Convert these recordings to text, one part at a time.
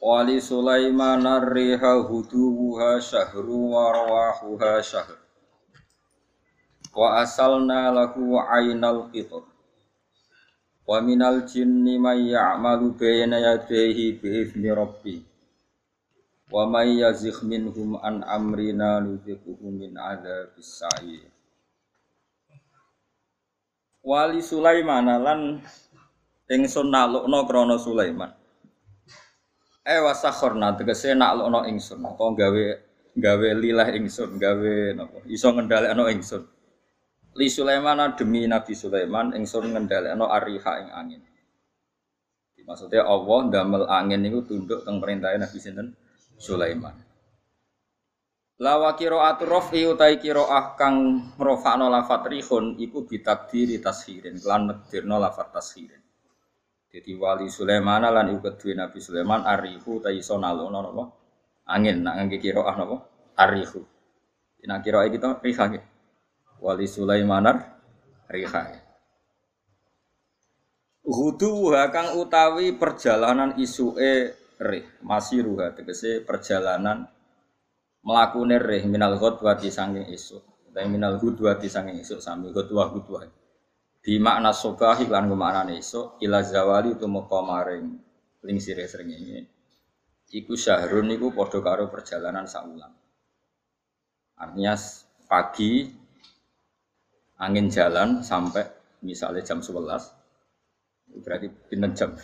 Wali Sulaiman ar-riha huduha syahru wa rawahuha syahr. Wa asalna lahu aynal qitar. Wa minal jinni may ya'malu bayna yadayhi bi izni rabbi. Wa may yazigh minhum an amrina nudhiquhu min adzabis sa'ir. Wali Sulaiman lan ingsun nalukna krana Sulaiman. Eh wasakhorna tegese naklukna ingsun apa gawe gawe lilah ingsun gawe napa iso ngendhalekno ingsun. Li Sulaiman demi Nabi Sulaiman ingsun ngendhalekno ariha ing angin. Maksudnya Allah ndamel angin niku tunduk teng perintah Nabi sinten Sulaiman. Lawa qiraatu rafi utai qiraah kang ngrofakno lafat rihun iku bitakdiri tashirin lan nekdirno lafat tashirin. Jadi wali Sulaiman lan iku kedue Nabi Sulaiman arihu ta iso nalukno napa? Angin nak ngangge qiraah napa? Arihu. Nak qiraah kita riha nggih. Wali Sulaiman riha. Hudu kang utawi perjalanan isuke rih masih ruha tegese perjalanan mlakune rih minal ghadwati sanging esuk utawi minal ghadwati sanging esuk sami ghadwah ghadwah di makna sobahi lan kemaknane esuk ila zawali tumeka maring lingsire srengenge. Iku syahrun niku padha karo perjalanan saulan artinya pagi angin jalan sampai misalnya jam 11 berarti pinten jam.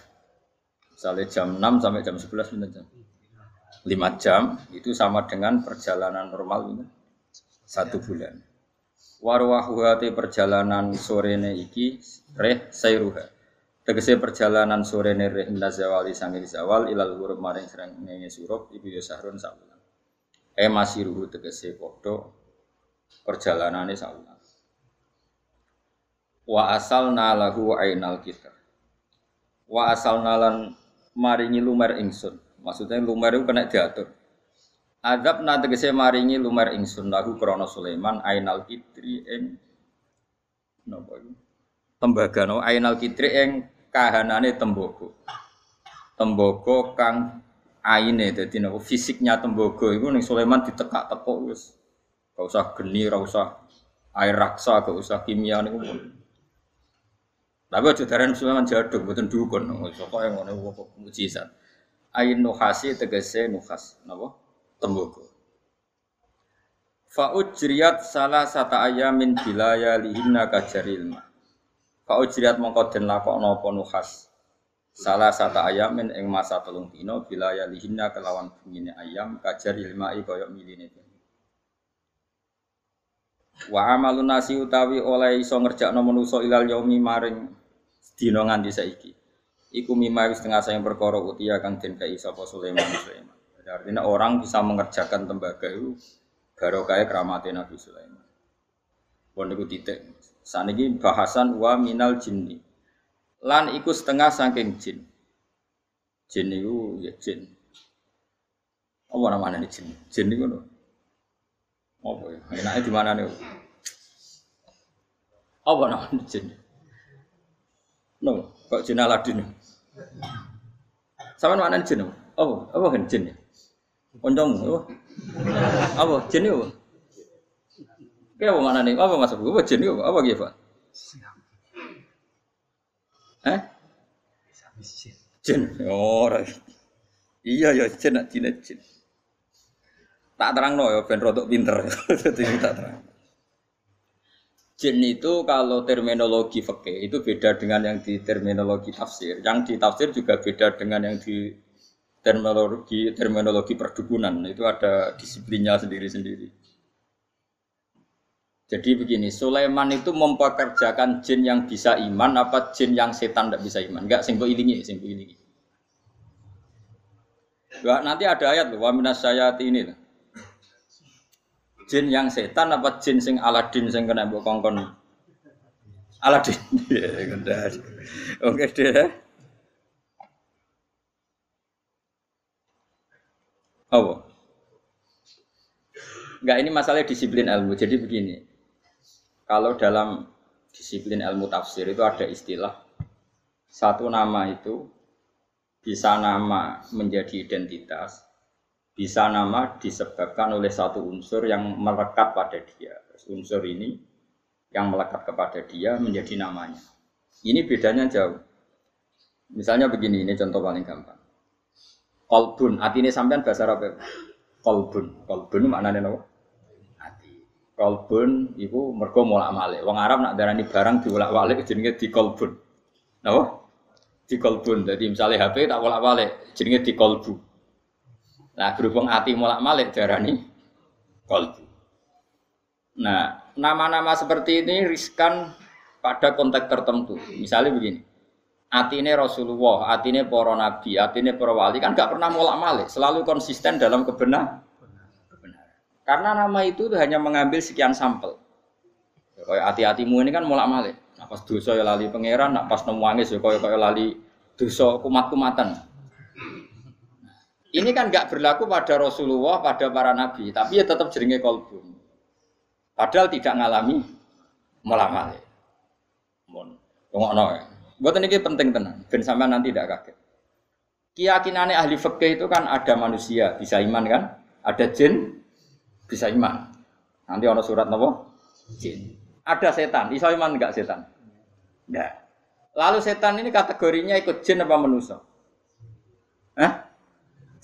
Misalnya jam 6 sampai jam 11 pinten jam. 5 jam itu sama dengan perjalanan normal ini satu bulan. Warwahuhati perjalanan sorene iki reh sayruha. Tegese perjalanan sorene reh nazawali sangir zawal ilal huruf maring serang nenge surup iku ya sahrun saulan. E masih ruhu tegese podo perjalanane saulan. Wa asal nalahu ainal kitar. Wa asal nalan maringi lumer ingsun Maksudnya lumer itu kena diatur. Adab na tegese maringi lumer ingsun lahu krana Sulaiman ainal kitri ing napa iku? Tembaga no ainal kitri ing kahanane tembogo. Tembogo kang aine dadi napa fisiknya tembogo iku ning Sulaiman ditekak-tekuk wis. Gak usah geni, gak usah air raksa, gak usah kimia niku pun. Tapi aja darah Sulaiman jaduk, mboten dukun. Pokoke ngono kok mujizat ain nuhasi tegese nuhas napa tembogo. Fa ujriyat salah sata ayamin bilaya lihinna kajaril ma fa ujriyat mongko den lakokno apa nuhas. Salah sata ayamin ing masa telung dina bilaya lihinna kelawan bengine ayam kajaril ma kaya miline wa amalun nasi utawi oleh iso ngerjakno manusa ilal yaumi maring dina nganti saiki. Iku wis tengah sayang perkara utia kang den kai sapa Sulaiman Sulaiman. Artinya orang bisa mengerjakan tembaga itu barokah keramatnya Nabi Sulaiman. Pun niku titik. Saniki bahasan wa minal jinni. Lan iku setengah saking jin. Jin niku ya jin. Apa namanya ini jin? Jin niku no. Apa ya? Enaknya di mana nih? Apa namanya jin? No, kok jin Aladin? Sama mana jin? Oh, apa kan jin ya? Konjong, apa? Apa jin itu? Kayak apa mana nih? Apa masuk? Apa jin itu? Apa gitu pak? Eh? Jin. Oh, iya ya jin, jin, jin. Tak terang no ya, ben rotok pinter. Jadi tak terang. Jin itu kalau terminologi fikih itu beda dengan yang di terminologi tafsir. Yang di tafsir juga beda dengan yang di terminologi terminologi perdukunan. Itu ada disiplinnya sendiri-sendiri. Jadi begini, Sulaiman itu mempekerjakan jin yang bisa iman apa jin yang setan tidak bisa iman? Enggak, sing ilingi, sing ilingi. nanti ada ayat loh, wa minas sayati ini. Jin yang setan apa jin sing Aladin sing kena mbok kongkon? Aladin. Ya, Oke deh. Apa? Enggak ini masalah disiplin ilmu. Jadi begini. Kalau dalam disiplin ilmu tafsir itu ada istilah satu nama itu bisa nama menjadi identitas, bisa nama disebabkan oleh satu unsur yang melekat pada dia. unsur ini yang melekat kepada dia menjadi namanya. Ini bedanya jauh. Misalnya begini, ini contoh paling gampang. Kolbun, hati ini sampean bahasa Arab ya? Kolbun, kolbun maknanya apa? Hati. Kolbun itu mergo molak malik. Wong Arab nak darani barang diulak walik jenenge di kolbun. Napa? di kolbun. Jadi misalnya HP tak bolak balik, jadinya di kolbu. Nah berhubung hati bolak balik darah nih kolbu. Nah nama-nama seperti ini riskan pada konteks tertentu. Misalnya begini, ini Rasulullah, ini para nabi, ini para wali kan gak pernah molak malik, selalu konsisten dalam kebenar. Karena nama itu hanya mengambil sekian sampel. Kayak hati-hatimu ini kan molak malik. Nah, pas dosa ya lali pangeran, nak pas nemu wangis ya kaya kaya lali dosa kumat-kumatan. Ini kan nggak berlaku pada Rasulullah, pada para nabi, tapi ya tetap jeringe kolbu. Padahal tidak ngalami melamali. Mon, no. Buat ini penting tenang, ben sampai nanti tidak kaget. Keyakinannya ahli fikih itu kan ada manusia bisa iman kan, ada jin bisa iman. Nanti orang surat nopo jin. Ada setan, bisa iman enggak setan? Enggak. Lalu setan ini kategorinya ikut jin apa manusia? Hah?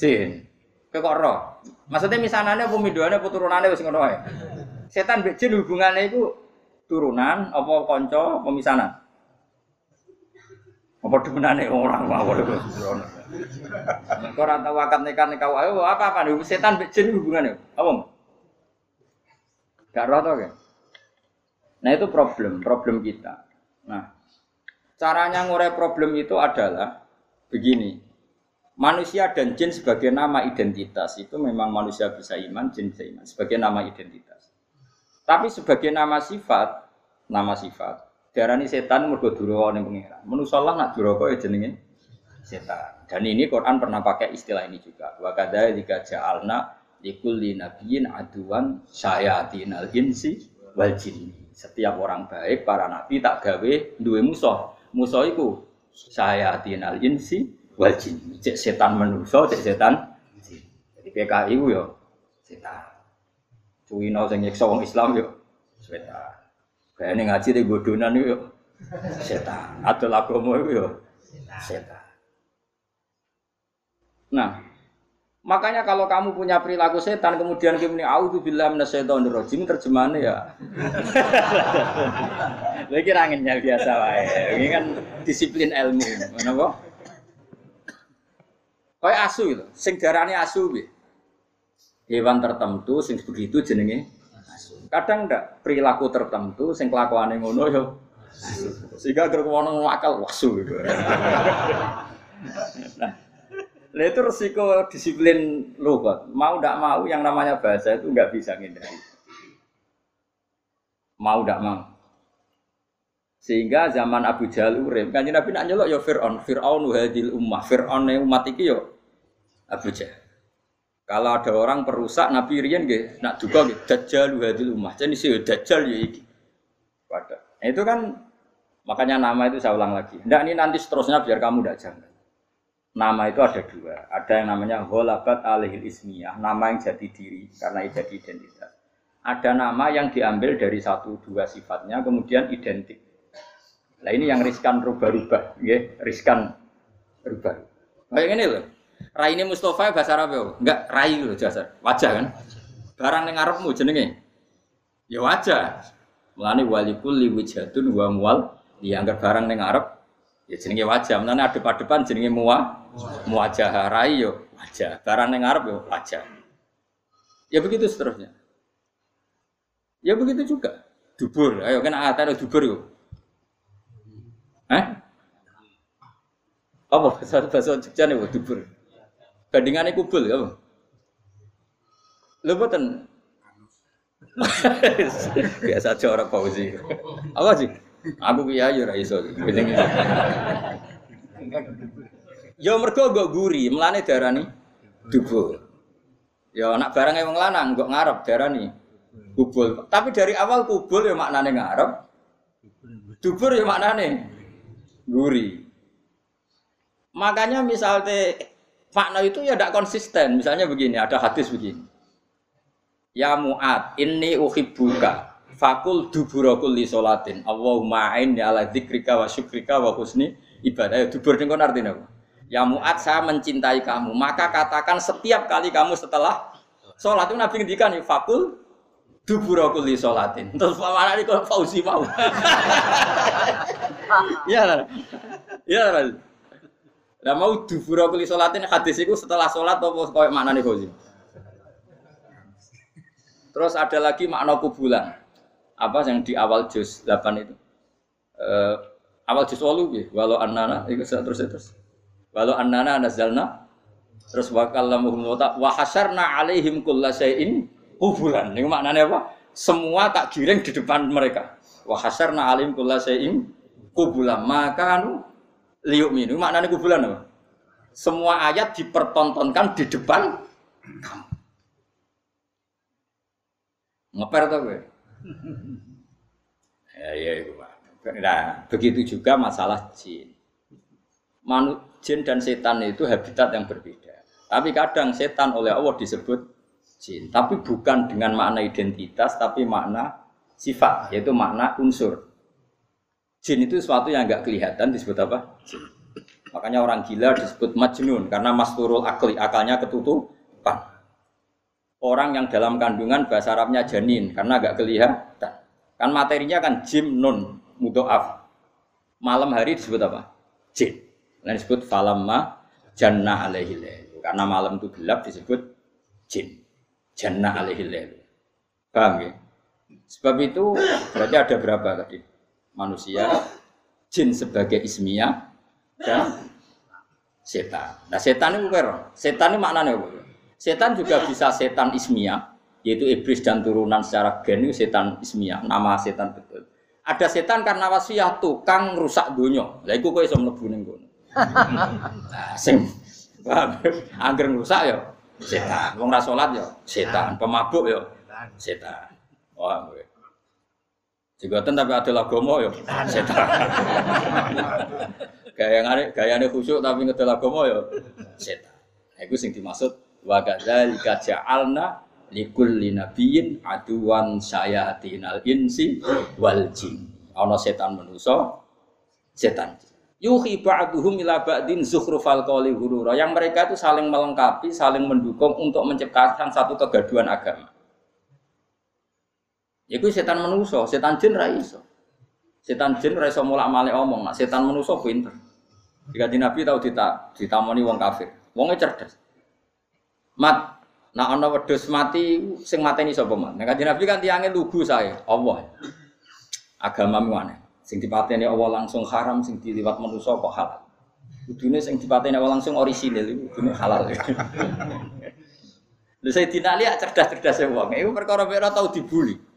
Jin. Kok roh? Maksudnya misalnya apa turunannya wis ngono ae. Setan mbek jin itu turunan apa kanca pemisanan? Apa demenane orang itu? Kok ora tau akad nikah nikah ayo apa apa setan mbek jin hubungannya? Apa? Gak roh to, Nah itu problem, problem kita. Nah, caranya ngurai problem itu adalah begini. Manusia dan jin sebagai nama identitas itu memang manusia bisa iman, jin bisa iman sebagai nama identitas. Tapi sebagai nama sifat, nama sifat, darani setan mergo duraka ning pangeran. Manusa lah nak duraka ya jenenge setan. Dan ini Quran pernah pakai istilah ini juga. Wa kadzalika ja'alna likulli nabiyyin aduwan syayatinal insi wal jinni setiap orang baik, para nabi tak gawe duwe musuh. Musuh iku saya tinal insi wal jin. Cek setan manusa, cek setan Jadi PKI ku yo setan. Cuwino sing nyiksa wong Islam yo setan. Kayane ngaji di bodonan yo setan. Adol agama iku yo setan. Nah, Makanya kalau kamu punya perilaku setan kemudian kamu ini auzubillah minasyaitonir rajim terjemahannya ya. Lagi ranginnya biasa wae. Ini kan disiplin ilmu, kok? Kayak asu itu, sing darane asu piye? Hewan tertentu sing begitu jenenge. Kadang ndak perilaku tertentu sing kelakuane ngono yo. Sehingga gerek wong akal wasu gitu. Nah, itu resiko disiplin logat. Mau tidak mau yang namanya bahasa itu nggak bisa ngindari. Mau tidak mau. Sehingga zaman Abu Jahal urip, kan Nabi nak nyelok ya Fir'aun, Fir'aun hadil ummah, Fir'aun umat iki yo Abu Jahal. Kalau ada orang perusak Nabi riyen nggih nak duka nggih Dajjal hadil ummah. Jadi sih Dajjal ya iki. Pada. Nah, itu kan makanya nama itu saya ulang lagi. Ndak ini nanti seterusnya biar kamu tidak jangan nama itu ada dua. Ada yang namanya holabat alihil ismiyah, nama yang jadi diri karena jadi identitas. Ada nama yang diambil dari satu dua sifatnya kemudian identik. Nah ini yang riskan rubah-rubah, ya, riskan rubah. Kayak ini loh. Rai ini Mustafa bahasa Arab ya? Enggak, rai loh jasa. Wajah kan? Barang yang Arabmu jenenge. Ya wajah. Mulane walikul liwijatun wa mual dianggap barang yang Arab ya jenenge wajah. Mulane adep-adepan jenenge muwa Muwajah rai yo wajah, barang yang Arab yo wajah. Ya begitu seterusnya. Ya begitu juga. Dubur, ayo kan ada dubur yo. Eh? Apa bahasa bahasa Jogja nih dubur? Bandingannya kubul ya. Lho boten. Biasa aja orang pausi. Apa sih? Aku kiai ora iso. Ya mergo nggo guri, melane darani dubur. Ya anak barang wong lanang kok ngarep darani kubul. Tapi dari awal kubul ya maknane ngarep. Dubur ya maknane guri. Makanya misalnya makna itu ya tidak konsisten. Misalnya begini, ada hadis begini. Ya Mu'ad, ini uhibbuka fakul duburakul li solatin. Allahumma aini ala dzikrika wa syukrika wa husni ibadah. Ya, dubur ini artinya apa? Ya Mu'ad, saya mencintai kamu. Maka katakan setiap kali kamu setelah sholat itu Nabi ngendikan fakul duburakul li solatin. Terus mana ini kalau Fauzi mau? Iya, iya, Lah mau duburakul li solatin hadis itu setelah sholat apa kayak mana nih Fauzi? Terus ada lagi makna kubulan. Apa yang di awal juz 8 itu? Uh, awal juz walu ya, walau annana itu terus terus. Walau annana nazalna terus wa kallamuhum wa hasyarna alaihim kullasyai'in kubulan. Ini maknanya apa? Semua tak giring di depan mereka. Wa hasyarna alaihim kullasyai'in kubulan. Maka anu liuk minu. Maknanya kubulan apa? Semua ayat dipertontonkan di depan kamu. Ngeper tuh gue. ya ya itu pak. Nah begitu juga masalah jin. Manu, jin dan setan itu habitat yang berbeda. Tapi kadang setan oleh Allah disebut jin. Tapi bukan dengan makna identitas, tapi makna sifat, yaitu makna unsur. Jin itu sesuatu yang nggak kelihatan disebut apa? Jin. Makanya orang gila disebut majnun karena masturul akli, akalnya ketutupan. Orang yang dalam kandungan bahasa Arabnya janin karena agak kelihatan. Kan materinya kan jim nun mudoaf. Malam hari disebut apa? Jin. Lain disebut falamma jannah alaihi Karena malam itu gelap disebut jin. Jannah alaihi Paham ya? Sebab itu berarti ada berapa tadi? Manusia, jin sebagai ismiyah dan setan. Nah setan itu apa? Setan ini maknanya apa? Setan juga bisa setan ismiyah, yaitu iblis dan turunan secara gen itu setan ismiyah, nama setan betul. Ada setan karena wasiat tukang rusak dunia. Lah iku kok iso mlebu ning kono. Nah, sing angger rusak ya setan. Wong ra salat ya setan, pemabuk ya setan. Wah. Jigoten tapi ada lagomo ya setan. Gaya gayane khusyuk tapi ngedel lagomo ya setan. Iku sing dimaksud Wa kadzalika ja'alna likulli nabiyyin aduwan sayatinal insi wal jin. Ana setan manusa, setan Yuhi ba'duhum ila ba'din zukhrufal qawli hurura. Yang mereka itu saling melengkapi, saling mendukung untuk menciptakan satu kegaduhan agama. Iku setan manusa, setan jin ra iso. Setan jin ra iso mulak-malik omong, setan manusa pinter. Jika di Nabi tahu ditamoni wong kafir, wongnya cerdas. Mat, nak ana wedhus mati sing mateni sapa mat? Nek kanjeng Nabi kan tiange lugu saya, Allah. Agama mana? Sing dipateni Allah langsung haram, sing diliwat manusa kok halal. Kudune sing dipateni Allah langsung orisinil iku kudune halal. Lha saya dinali cerdas-cerdas e wong. Iku perkara ora tau dibuli.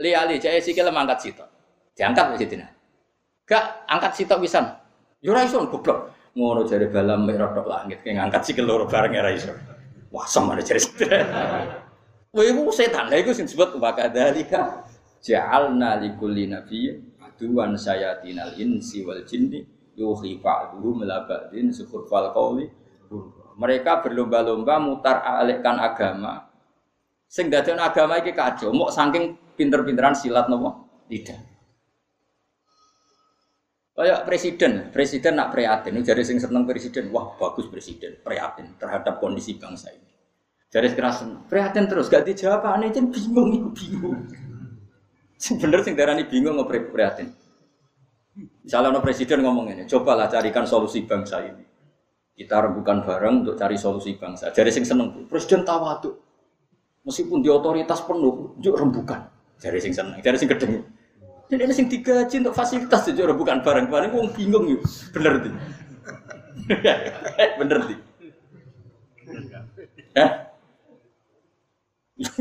Li ali jae sikil mangkat sitok. Diangkat wis dinali. Gak angkat sitok pisan. Yo ora iso goblok. Ngono jare balam mek langit ke ngangkat sikil loro bareng ora iso. Wah, sama ada cerita. Wah, itu setan. Lah itu disebut wa kadzalika ja'alna likulli nabiyyin aduwan sayatinal insi wal jinni yuhi ba'duhum ila ba'din fal qawli. Mereka berlomba-lomba mutar alihkan agama. Sing agama iki kacau, mok saking pinter-pinteran silat nopo? Tidak. Kayak presiden, presiden nak prihatin. Jadi sing seneng presiden, wah bagus presiden, prihatin terhadap kondisi bangsa ini. Jadi sekarang prihatin terus, gak dijawab, aneh jen bingung, bingung. Bener sing darani bingung ngobrol prihatin. Misalnya no presiden ngomong ini, cobalah carikan solusi bangsa ini. Kita rembukan bareng untuk cari solusi bangsa. Jadi sing seneng, presiden tuh, Meskipun di otoritas penuh, yuk rembukan. Jadi sing seneng, jadi sing gedeng. Dan ini sing digaji untuk fasilitas itu bukan barang barang wong bingung yuk. Bener di. Bener di. Ya.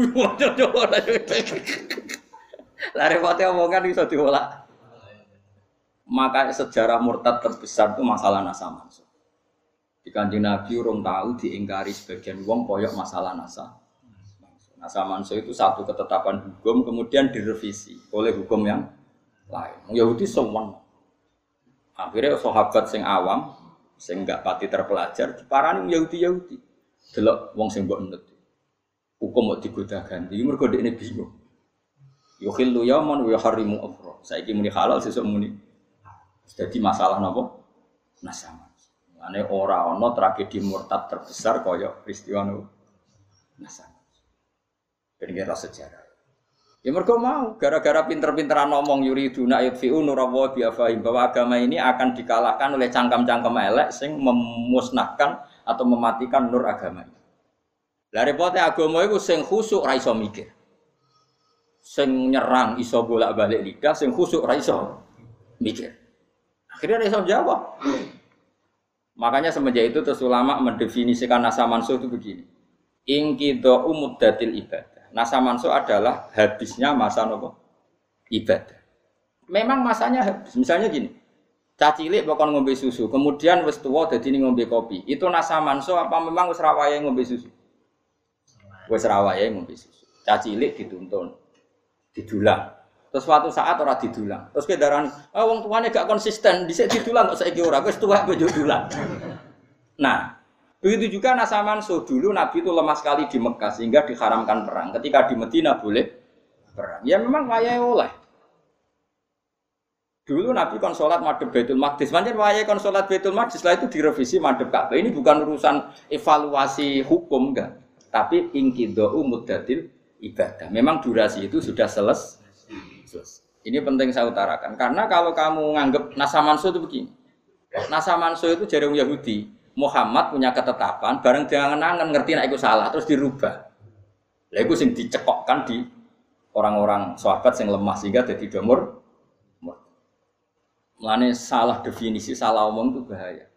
Lah repotnya omongan bisa diolah. Maka sejarah murtad terbesar itu masalah nasa mansuh. Di kanjeng Nabi tahu diingkari sebagian wong koyok masalah nasa. Nasa mansuh itu satu ketetapan hukum kemudian direvisi oleh hukum yang lain. Yahudi semua. Akhirnya sahabat sing awam, sing gak pati terpelajar, diparani Yahudi Yahudi. Delok wong sing mbok nut. Hukum mau digoda ganti, mergo ini bingung. Yukhillu yaman wa yuharrimu ukhra. Saiki muni halal sesuk muni. Jadi masalah napa? Nasama. Ane ora ana tragedi murtad terbesar kaya peristiwa nasama. Ben kira sejarah. Ya mereka mau, gara-gara pinter-pinteran ngomong yuriduna yudfi'u nurawa biafahim bahwa agama ini akan dikalahkan oleh cangkem-cangkem elek sing memusnahkan atau mematikan nur agama ini. Lah repote agama itu sing khusuk ra iso mikir. Sing nyerang iso bolak-balik lidah, sing khusuk ra iso mikir. Akhirnya ra iso jawab. Makanya semenjak itu terus ulama mendefinisikan nasa mansuh itu begini. Ingkido umuddatil ibadah Nasa manso adalah habisnya masa nopo ibadah. Memang masanya habis. Misalnya gini, cacilik pokok ngombe susu, kemudian wis jadi ngombe kopi. Itu nasa manso apa memang wis rawaya ngombe susu? Wis rawaya ngombe susu. Cacilik dituntun, didulang. Terus suatu saat orang didulang. Terus ke darah, oh, wong gak konsisten, bisa didulang kok saya ora, wis tua gue dulang. Nah, Begitu juga Nasaman so dulu Nabi itu lemah sekali di Mekah sehingga diharamkan perang. Ketika di Medina boleh perang. Ya memang wayai oleh. Dulu Nabi kon sholat madhep Baitul Maqdis. Manjen wayai kon sholat Baitul Maqdis. Setelah itu direvisi madhep Ka'bah. Ini bukan urusan evaluasi hukum enggak. Tapi ingkido muddatil ibadah. Memang durasi itu sudah selesai. Ini penting saya utarakan. Karena kalau kamu nganggap Nasamanso itu begini. Nasamanso itu jaring Yahudi Muhammad punya ketetapan, bareng jangan nangan ngerti nak itu salah, terus dirubah. Lah itu sing dicekokkan di orang-orang sahabat yang lemah sehingga jadi domor. Melane salah definisi, salah omong itu bahaya.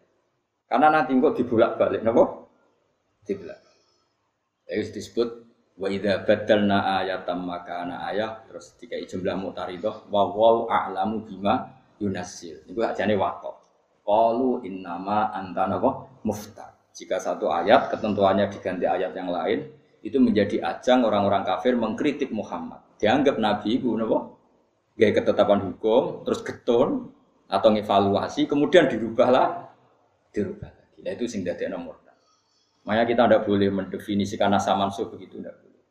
Karena nanti kok dibulak balik, napa? Dibulak. Itu disebut wa idza badalna ayatam makana ayat terus tiga jumlah mutaridah wa wau a'lamu bima yunasil. Iku ajane wakok. Qalu innama anta napa muftar. Jika satu ayat ketentuannya diganti ayat yang lain, itu menjadi ajang orang-orang kafir mengkritik Muhammad. Dianggap Nabi itu napa? Gaya ketetapan hukum, terus getun atau ngevaluasi, kemudian dirubahlah, dirubah lagi. Nah itu sing dadi nomor. Makanya kita tidak boleh mendefinisikan nasa mansuh begitu, tidak boleh.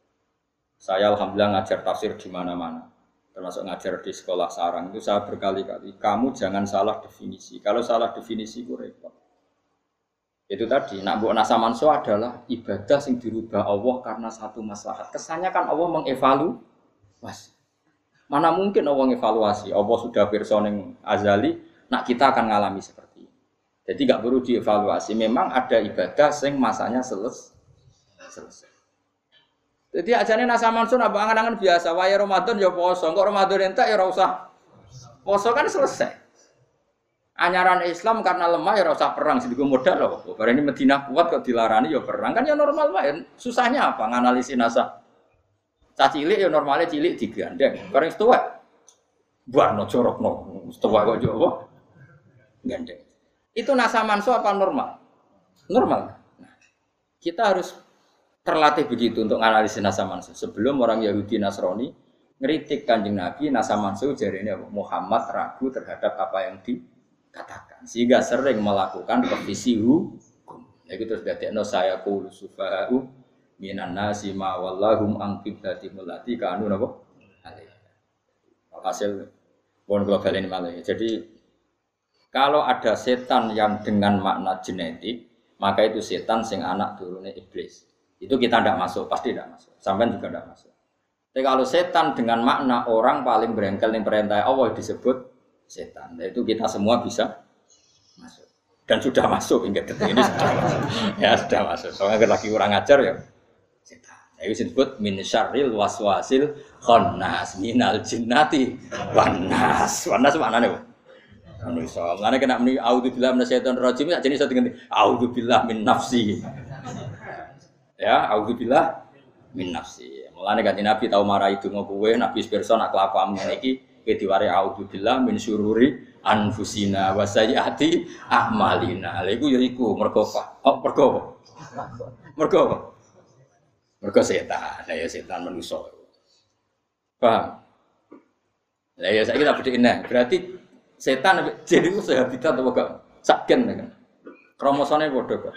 Saya alhamdulillah ngajar tafsir di mana-mana termasuk ngajar di sekolah sarang itu saya berkali-kali kamu jangan salah definisi. Kalau salah definisi itu repot. Itu tadi nak buat nasa manso adalah ibadah yang dirubah Allah karena satu masalah kesannya kan Allah mengevaluasi mana mungkin Allah mengevaluasi Allah sudah personing azali nak kita akan ngalami seperti ini. Jadi nggak perlu dievaluasi. Memang ada ibadah yang masanya selesai selesai jadi ajane nasa mansun apa angan-angan biasa. Waya Ramadan ya poso, kok Ramadan entek ya ora usah. Poso kan selesai. Anyaran Islam karena lemah ya ora usah perang sing modal loh. Barang ini Madinah kuat kok dilarani ya perang kan ya normal wae. Susahnya apa nganalisis nasa. Cah cilik ya normalnya cilik digandeng. Barang setua. Buarno no. Setua kok yo apa? Gandeng. Itu nasa manso apa normal? Normal. Nah, kita harus terlatih begitu untuk analisis nasa mansuh. Sebelum orang Yahudi Nasrani ngeritik kanjeng Nabi nasa jadi ini Muhammad ragu terhadap apa yang dikatakan sehingga sering melakukan revisi hukum. Ya gitu sudah no saya kulu sufa'u minan nasi ma wallahum ang kiblati mulati kanu napa hasil pon global ini malah. Jadi kalau ada setan yang dengan makna genetik, maka itu setan sing anak turunnya iblis. Itu kita tidak masuk, pasti tidak masuk. Sampai juga tidak masuk. Tapi kalau setan dengan makna orang paling berengkel yang perintah Allah disebut setan. Nah, itu kita semua bisa masuk. Dan sudah masuk hingga detik ini sudah masuk. Ya sudah masuk. Soalnya lagi kurang ajar ya setan. Nah, itu disebut min syarril waswasil khannas minal jinnati wanas. Wanas nih? Manusia. Mengenai kena meni auzubillah minasyaitonir rajim, jadi saya dengan auzubillah min nafsi. Ya, auzubillah min nafsi. Mulane kanjeng Nabi tau marah itu kowe, Nabi pirsa nak kelakuan ngene iki kowe diwari auzubillah min syururi anfusina wa sayyiati a'malina. Lha iku ya iku mergo? Oh, mergo apa? Mergo apa? Mergo setan. Ya setan manusa. Paham? Lah ya saya kita nah. Berarti setan jadi itu sehabitat apa gak? Saken kan. Kromosomnya bodoh kok.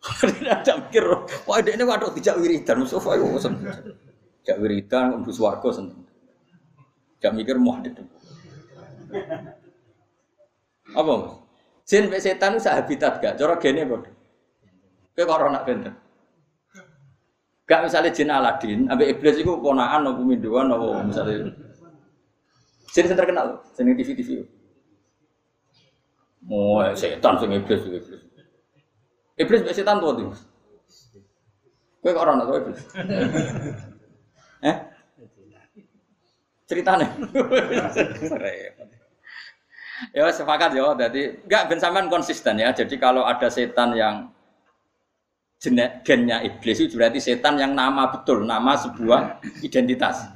Tidak mikir, wah ini waduh tidak wiridan, Mustafa itu seneng. Tidak wiridan, untuk warga seneng. Tidak mikir mau ada Apa mas? Jin be setan itu habitat gak? Cara gene bodoh. Kayak corona benten. Gak misalnya jin Aladin, ambil iblis itu ponaan, nopo minduan, nopo misalnya. Jin terkenal, sini TV TV. Oh, setan sing iblis iblis. Iblis mbek setan tuh tuh. Kowe kok ora ono iblis? Eh? Ceritane. ya sepakat ya, jadi enggak ben sampean konsisten ya. Jadi kalau ada setan yang jenek gennya iblis itu berarti setan yang nama betul, nama sebuah identitas.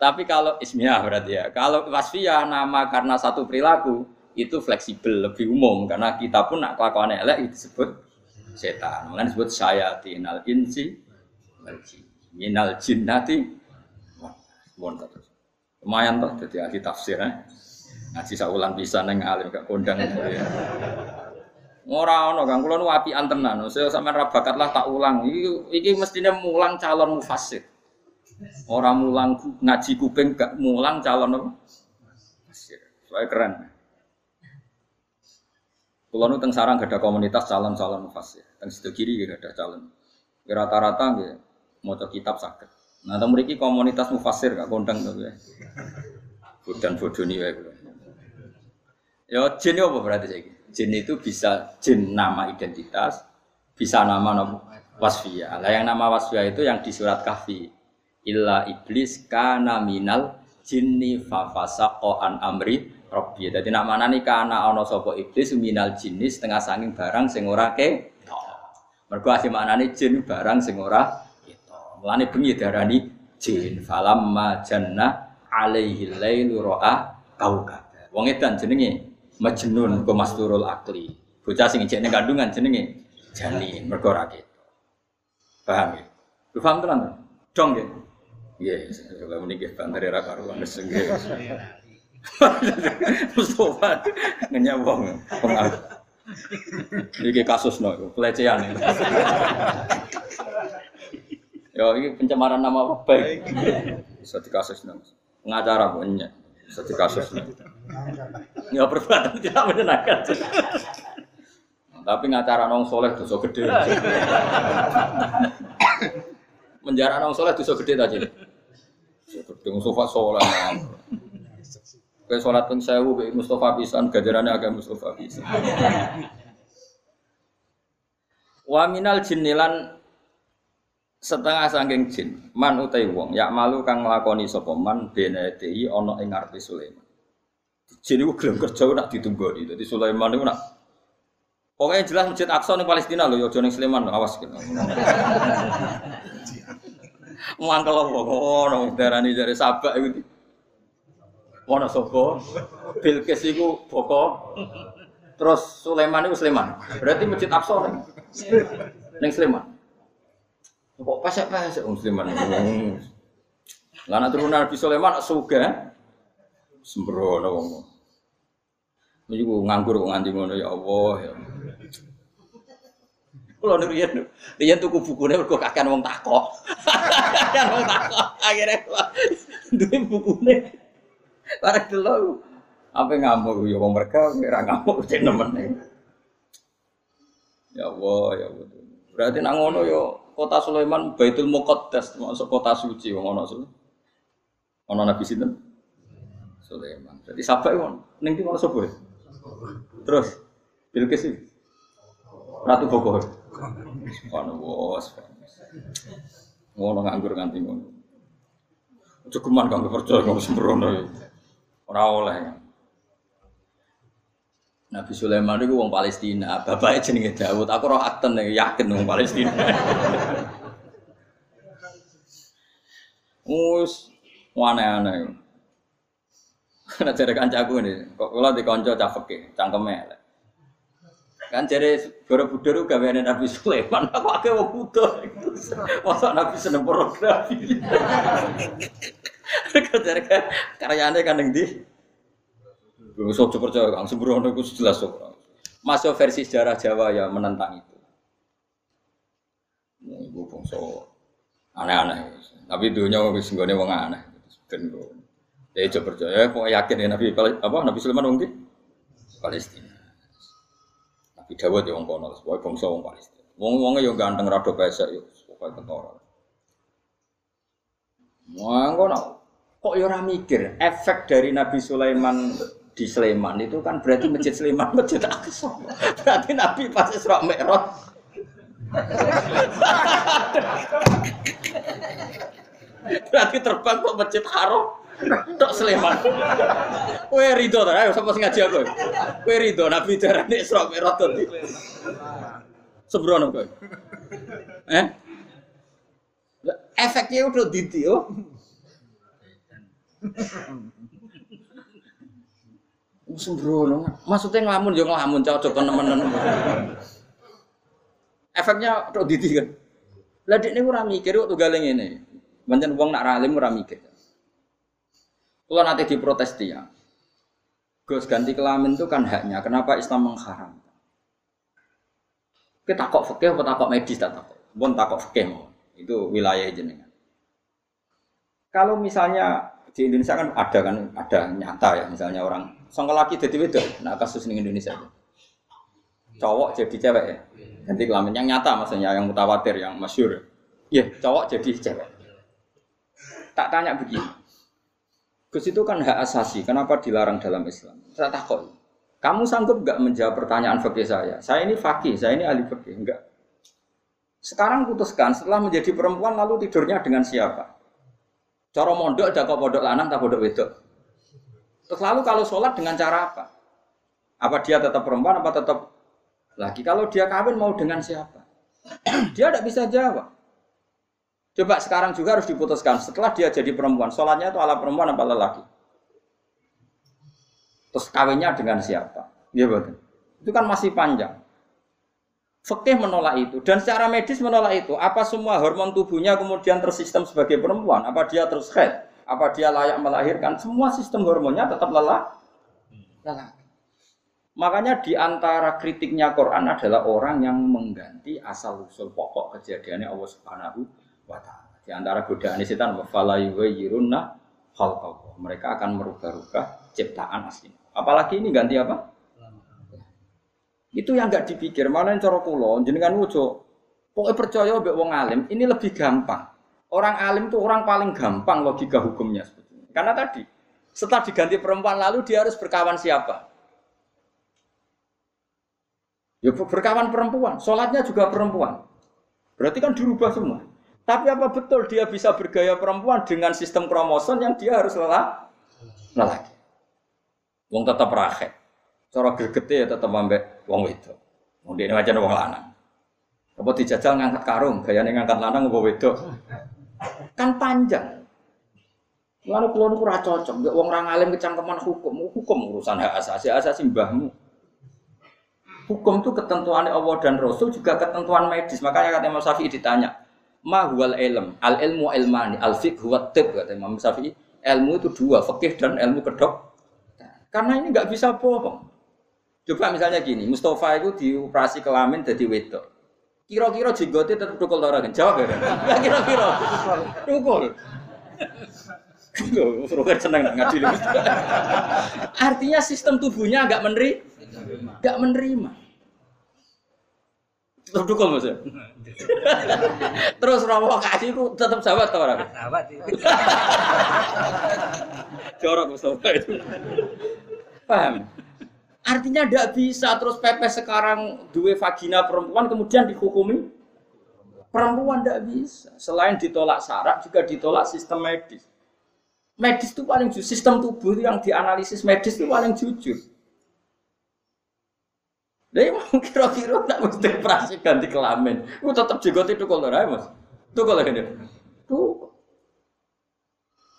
Tapi kalau ismiyah berarti ya. Kalau wasfiyah nama karena satu perilaku itu fleksibel, lebih umum karena kita pun nak kelakuan elek disebut setan. Mulane disebut tinal insi minal jinnati Bon terus. Lumayan toh jadi ahli tafsir eh. Ngaji saulan bisa neng alim gak kondang ya. Ora ono Kang kula nu apian tenan. Saya sampean ra bakat lah tak ulang. Iki iki mulang calon mufassir. Orang mulang ngaji kuping gak mulang calon apa? Soalnya keren. Kulo nu teng sarang gak ada komunitas calon-calon mufasir. Teng situ kiri gak ada calon. Rata-rata nggih maca kitab sakit. Nah, teng mriki komunitas mufasir gak kondang to ya. Bodan bodoni kulo. Ya jin apa berarti saiki? Jin itu bisa jin nama identitas, bisa nama nama wasfiyah. Lah yang nama wasfiyah itu yang di surat kahfi. Illa iblis kana minal jinni fafasaqa an amri Robbi. Jadi nak mana nih karena ono sopo iblis minal jenis setengah sanging barang sing ora ke. Mergo asih maknane jin barang sing ora itu. Mulane bengi darani jin falamma janna alaihi lailu ra'a kaukab. Wong edan jenenge Majnun ku masturul akli. Bocah sing ijek kandungan jenenge janin mergo ora Paham ya? Lu paham tenan? Dong ya? Nggih, kalau menikah bantare ra karuan nggih. Mustafa ngenyawong pengaruh. Ini kasus no, pelecehan. Ya ini pencemaran nama baik. Bisa dikasus no. Pengacara punya. Bisa dikasus no. Ya perbuatan tidak menyenangkan. Tapi ngacara nong soleh dosa gede. Menjara nong soleh dosa gede tadi. Gede Mustafa soleh. Kayak sholat pun sewu, kayak Mustafa pisan, gajarannya agak Mustafa pisan. Wa minal jinnilan setengah sangking jin man utai wong yak malu kang nglakoni sapa man benedei ana ing ngarepe Sulaiman. Jin iku gelem kerja nak ditunggoni. Dadi Sulaiman iku nak Pokoknya jelas masjid Aqsa ning Palestina lho, ya aja ning Sleman awas gitu. Mangkel apa ngono darani dari Sabak iku. Wonosobo, Bilqis iku Boko, terus Sulaiman itu Sulaiman. Berarti Masjid Aqsa ning ning Sulaiman. Kok pesek-pesek wong Sulaiman. Lah nek turunan Nabi Sulaiman suga sembrono wong. Niku nganggur kok nganti ngono ya Allah ya. Kulo niku riyen riyen tuku bukune mergo kakean wong takok. Kakean wong takok. Akhire bukune Barang dulu apa ngamuk ya wong mereka ora ngamuk cek nemen. Ya Allah, ya Allah. Berarti nang ngono ya, kota Sulaiman Baitul Muqaddas masuk kota suci wong ono su. Ono Nabi sinten? Sulaiman. Jadi sampai wong ning ono sapa? Terus Bilqis Ratu Bogor. Subhanallah. Ngono nganggur nganti ngono. Cukuman kanggo percaya kang sembrono. Ora oleh. Nabi Sulaiman itu wong Palestina, bapaknya jenenge Daud. Aku roh akten yakin wong Palestina. Mus aneh-aneh. Karena jare kancaku ini, kok kula dikonco cah fikih, cangkeme elek. Kan jare Borobudur gaweane Nabi Sulaiman, aku akeh wong butuh. Masa Nabi seneng pornografi. Kok jare karyane kan ning ndi? Wis aja percaya Kang, sembrono iku jelas kok. Masuk versi sejarah Jawa ya menentang itu. Ya, ibu bangsa aneh-aneh. Tapi dunia wis nggone wong aneh. Ben Ya coba percaya, kok yakin ya Nabi apa Nabi Sulaiman wong Palestina. Nabi Dawud ya wong kono, sebagai bangsa wong Palestina. Wong wonge yo ganteng rada pesek yo, pokoke ketara. Wong kono kok ora mikir efek dari Nabi Sulaiman di Sleman itu kan berarti masjid Sleman masjid Aqsa. Berarti Nabi pas Isra Mi'raj Berarti terbang kok masjid Haram Tok Sleman. Kowe rido ta? Ayo sapa sing ngaji aku. Kowe rido Nabi darane Isra Mi'raj dadi. Sembrono kowe. Eh? Efeknya udah didi oh. Sembrono. Maksudnya ngelamun yo ngelamun cocok temen-temen. Efeknya udah didi kan. Lah nek ora mikir kok tunggal ngene. Pancen wong nak ralim ora mikir. Kalau nanti diprotes dia, Gus ganti kelamin itu kan haknya. Kenapa Islam mengharam? Kita kok fikih atau takok medis tak takok. Bon takok fikih Itu wilayah jenengan. Kalau misalnya di Indonesia kan ada kan ada nyata ya misalnya orang sangka laki jadi beda. Nah kasus di Indonesia itu. Cowok jadi cewek ya. Ganti kelamin yang nyata maksudnya yang mutawatir yang masyur. Iya, cowok jadi cewek. Tak tanya begini. Gus itu kan hak asasi, kenapa dilarang dalam Islam? Saya takut. Kamu sanggup nggak menjawab pertanyaan fakih saya? Saya ini fakih, saya ini ahli fakih, enggak. Sekarang putuskan, setelah menjadi perempuan lalu tidurnya dengan siapa? Cara mondok ada kok pondok lanang tak pondok wedok. Terus lalu kalau sholat dengan cara apa? Apa dia tetap perempuan apa tetap laki? Kalau dia kawin mau dengan siapa? dia tidak bisa jawab. Coba sekarang juga harus diputuskan. Setelah dia jadi perempuan, sholatnya itu ala perempuan apa lelaki? Terus kawinnya dengan siapa? Iya betul. Itu kan masih panjang. Fikih menolak itu dan secara medis menolak itu. Apa semua hormon tubuhnya kemudian tersistem sebagai perempuan? Apa dia terus head? Apa dia layak melahirkan? Semua sistem hormonnya tetap lelah. Lelah. Makanya di antara kritiknya Quran adalah orang yang mengganti asal usul pokok kejadiannya Allah Subhanahu Di antara godaan setan wafala yuwayyirunna khalqahu. Mereka akan merubah-rubah ciptaan asli. Apalagi ini ganti apa? Itu yang nggak dipikir. Mana yang cara kulo jenengan wujo. Pokoknya percaya mbek wong alim ini lebih gampang. Orang alim itu orang paling gampang logika hukumnya sebetulnya. Karena tadi setelah diganti perempuan lalu dia harus berkawan siapa? Ya berkawan perempuan, sholatnya juga perempuan. Berarti kan dirubah semua. Tapi apa betul dia bisa bergaya perempuan dengan sistem kromosom yang dia harus lelah? Lelaki. Wong tetap rakyat. Cara gergete ya tetap ambek wong itu. Wong dia macam wong lanang. Apa dijajal ngangkat karung, gayanya ngangkat lanang apa wedok. Kan panjang. Lalu keluar itu cocok, gak wong orang alim kecangkeman hukum, hukum urusan hak asasi, asasi mbahmu. Hukum itu ketentuan Allah dan Rasul juga ketentuan medis. Makanya kata Imam Syafi'i ditanya, ma huwal ilm. Al ilmu ilmani. Al fiqh huwa tib kata Imam Syafi'i. Ilmu itu dua fikih dan ilmu kedok. Karena ini nggak bisa bohong. Coba misalnya gini Mustafa itu dioperasi kelamin jadi wedok. Kira-kira jenggote tetap dukul orang jawab ya kira-kira. Dukul Roger seneng ngadili. Artinya sistem tubuhnya agak menerima, nggak menerima. Terus dukung mas ya. Terus kasih itu tetap sahabat atau orang? Sahabat. Jorok Mustafa itu. Paham? Artinya tidak bisa terus pepes sekarang dua vagina perempuan kemudian dihukumi perempuan tidak bisa. Selain ditolak syarat juga ditolak sistem medis. Medis itu paling jujur, sistem tubuh yang dianalisis medis itu paling jujur. Lah mau kira-kira nak mesti operasi ganti kelamin. Ku tetep jenggot itu kalau Mas. Tuh kalau ini. Tuh.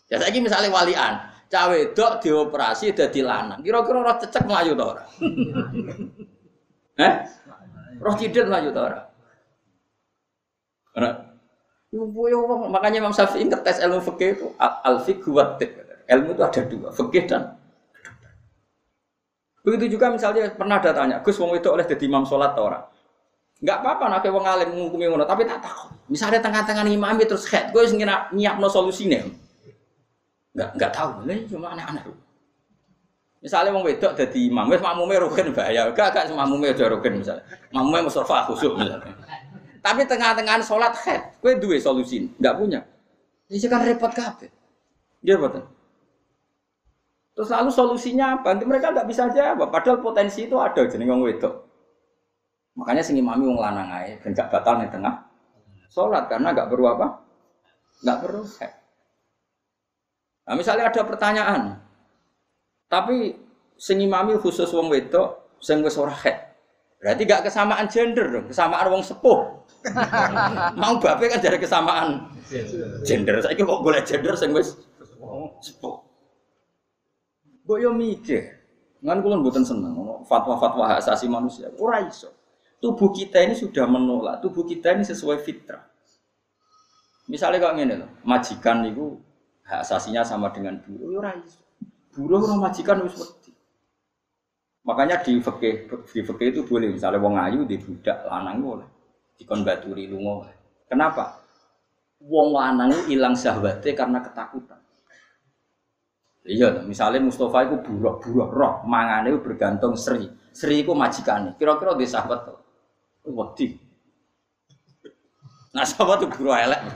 Ya saiki misalnya walian, cawe dok dioperasi dadi lanang. Kira-kira roh cecek melayu ta ora? Eh? Roh cidil melayu ta ora? Ora. Makanya Imam Syafi'i ngetes ilmu fikih itu al-fiqh Ilmu itu ada dua, fikih dan Begitu juga misalnya pernah ada tanya, Gus wong itu oleh jadi imam sholat atau orang? Enggak apa-apa nak wong alim ngukumi ngono, tapi tak tahu. Misalnya tengah-tengah imam terus head, gue sing nyiapno solusine. Enggak enggak tahu, lha cuma aneh-aneh. Misalnya wong wedok dadi imam, wis makmume rukun bahaya. Enggak enggak makmume udah rukun misalnya. Makmume mustafa khusyuk misalnya. Tapi tengah-tengah sholat head, gue dua solusi, enggak punya. Ini kan repot kabeh. Dia betul. Terus lalu solusinya apa? Nanti mereka nggak bisa jawab. Padahal potensi itu ada jadi ngomong wedok. Makanya sing imami wong lanang ae ben gak batal ning tengah sholat karena nggak perlu apa? Nggak perlu. Nah, misalnya ada pertanyaan, tapi sing imami khusus wong wedok sing wis ora head. Berarti gak kesamaan gender dong, kesamaan wong sepuh. Mau bape kan jadi kesamaan gender. Saya kok boleh gender sing wis sepuh. Mbok yo mikir. Ngan kula mboten seneng fatwa-fatwa hak asasi manusia. Ora iso. Tubuh kita ini sudah menolak, tubuh kita ini sesuai fitrah. Misalnya kok ngene loh, majikan niku hak asasinya sama dengan buruh, ora iso. Buruh ora majikan wis wedi. Makanya di fikih di fikih itu boleh misalnya wong ayu di budak lanang boleh dikon baturi lunga. Kenapa? Wong lanang hilang syahwatnya karena ketakutan. Iya, misalnya Mustafa itu buruh-buruh roh, mangane itu bergantung Sri. Sri itu majikannya. Kira-kira di sahabat tuh. Wedi. Nah sahabat itu buruh elek.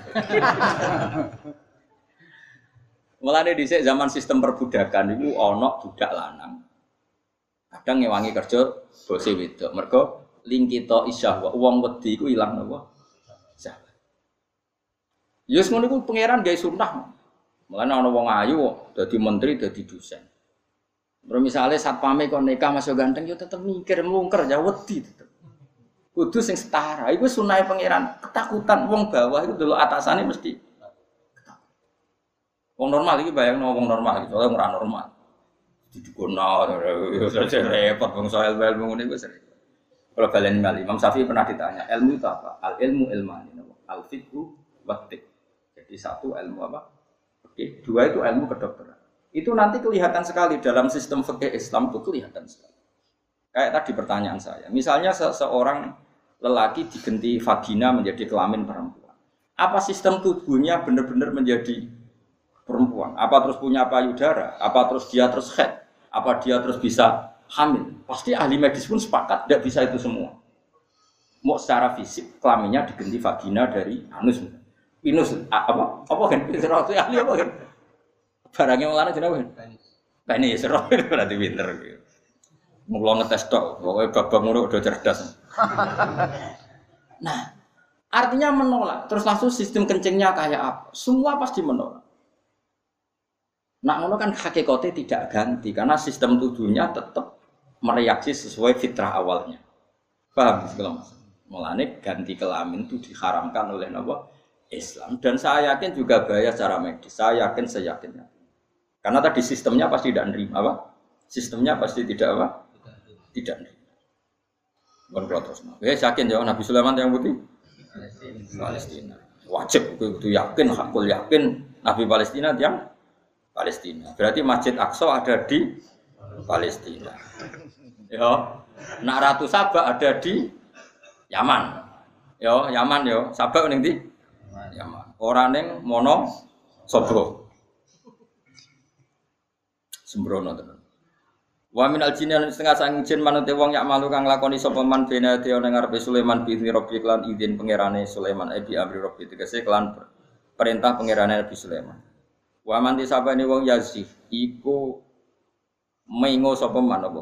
Mulane dhisik zaman sistem perbudakan itu ono budak lanang. Kadang ngewangi kerja bose wedok. Mergo lingkito isyahwa wong wedi iku ilang napa? Syahwat. Yus ngono iku pangeran gawe sunah. Mulane ana wong ayu dadi menteri dadi dosen. Terus misalnya satpame kok nikah masuk ganteng yo tetep mikir mlungker ya wedi tetep. Kudu sing setara. Iku sunai pangeran. Ketakutan wong bawah itu dulu atasannya mesti Wong normal iki bayang wong normal iki, soalnya ora normal. Didikono saja repot wong soal ilmu ngene wis. Kalau kalian mali, Imam Syafi'i pernah ditanya, ilmu itu apa? Al ilmu ilmani, al fiqhu watik. Jadi satu ilmu apa? Oke, dua itu ilmu kedokteran. Itu nanti kelihatan sekali dalam sistem fikih Islam itu kelihatan sekali. Kayak tadi pertanyaan saya, misalnya seseorang lelaki digenti vagina menjadi kelamin perempuan. Apa sistem tubuhnya benar-benar menjadi perempuan? Apa terus punya payudara? Apa terus dia terus head? Apa dia terus bisa hamil? Pasti ahli medis pun sepakat tidak bisa itu semua. Mau secara fisik kelaminnya digenti vagina dari anus. Pinus apa? Apa kan? Serau itu ahli apa kan? Barangnya malah jenenge kan? Penis serau berarti pinter. Mau ngetes tok, pokoknya babak muruk udah cerdas. nah, artinya menolak. Terus langsung sistem kencingnya kayak apa? Semua pasti menolak. Nak ngono kan hakikatnya tidak ganti karena sistem tubuhnya tetap mereaksi sesuai fitrah awalnya. Paham mas? Mulane ganti kelamin itu diharamkan oleh Nabi Islam dan saya yakin juga bahaya secara medis. Saya yakin saya yakin. Karena tadi sistemnya pasti tidak nerima apa? Sistemnya pasti tidak apa? Tidak nerima. Bukan terus. Ya yakin ya Nabi Sulaiman yang putih Palestina. Wajib itu yakin, hakul yakin Nabi Palestina yang Palestina. Berarti Masjid Aqsa ada di Palestina. Ya. Nak Ratu Sabah ada di Yaman. Yo, Yaman yo. Sabah ning di Yaman. Ora ning mono sobro. Sembrono tenan. Wa min al jinni setengah sang jin manut wong yak malu kang lakoni sapa man bena te ning ngarepe Sulaiman bi Rabbi klan izin pangerane Sulaiman ebi amri Rabbi tegese klan perintah pangerane Nabi Sulaiman. Wa man disabane wong yazif iku mengo sapa man apa?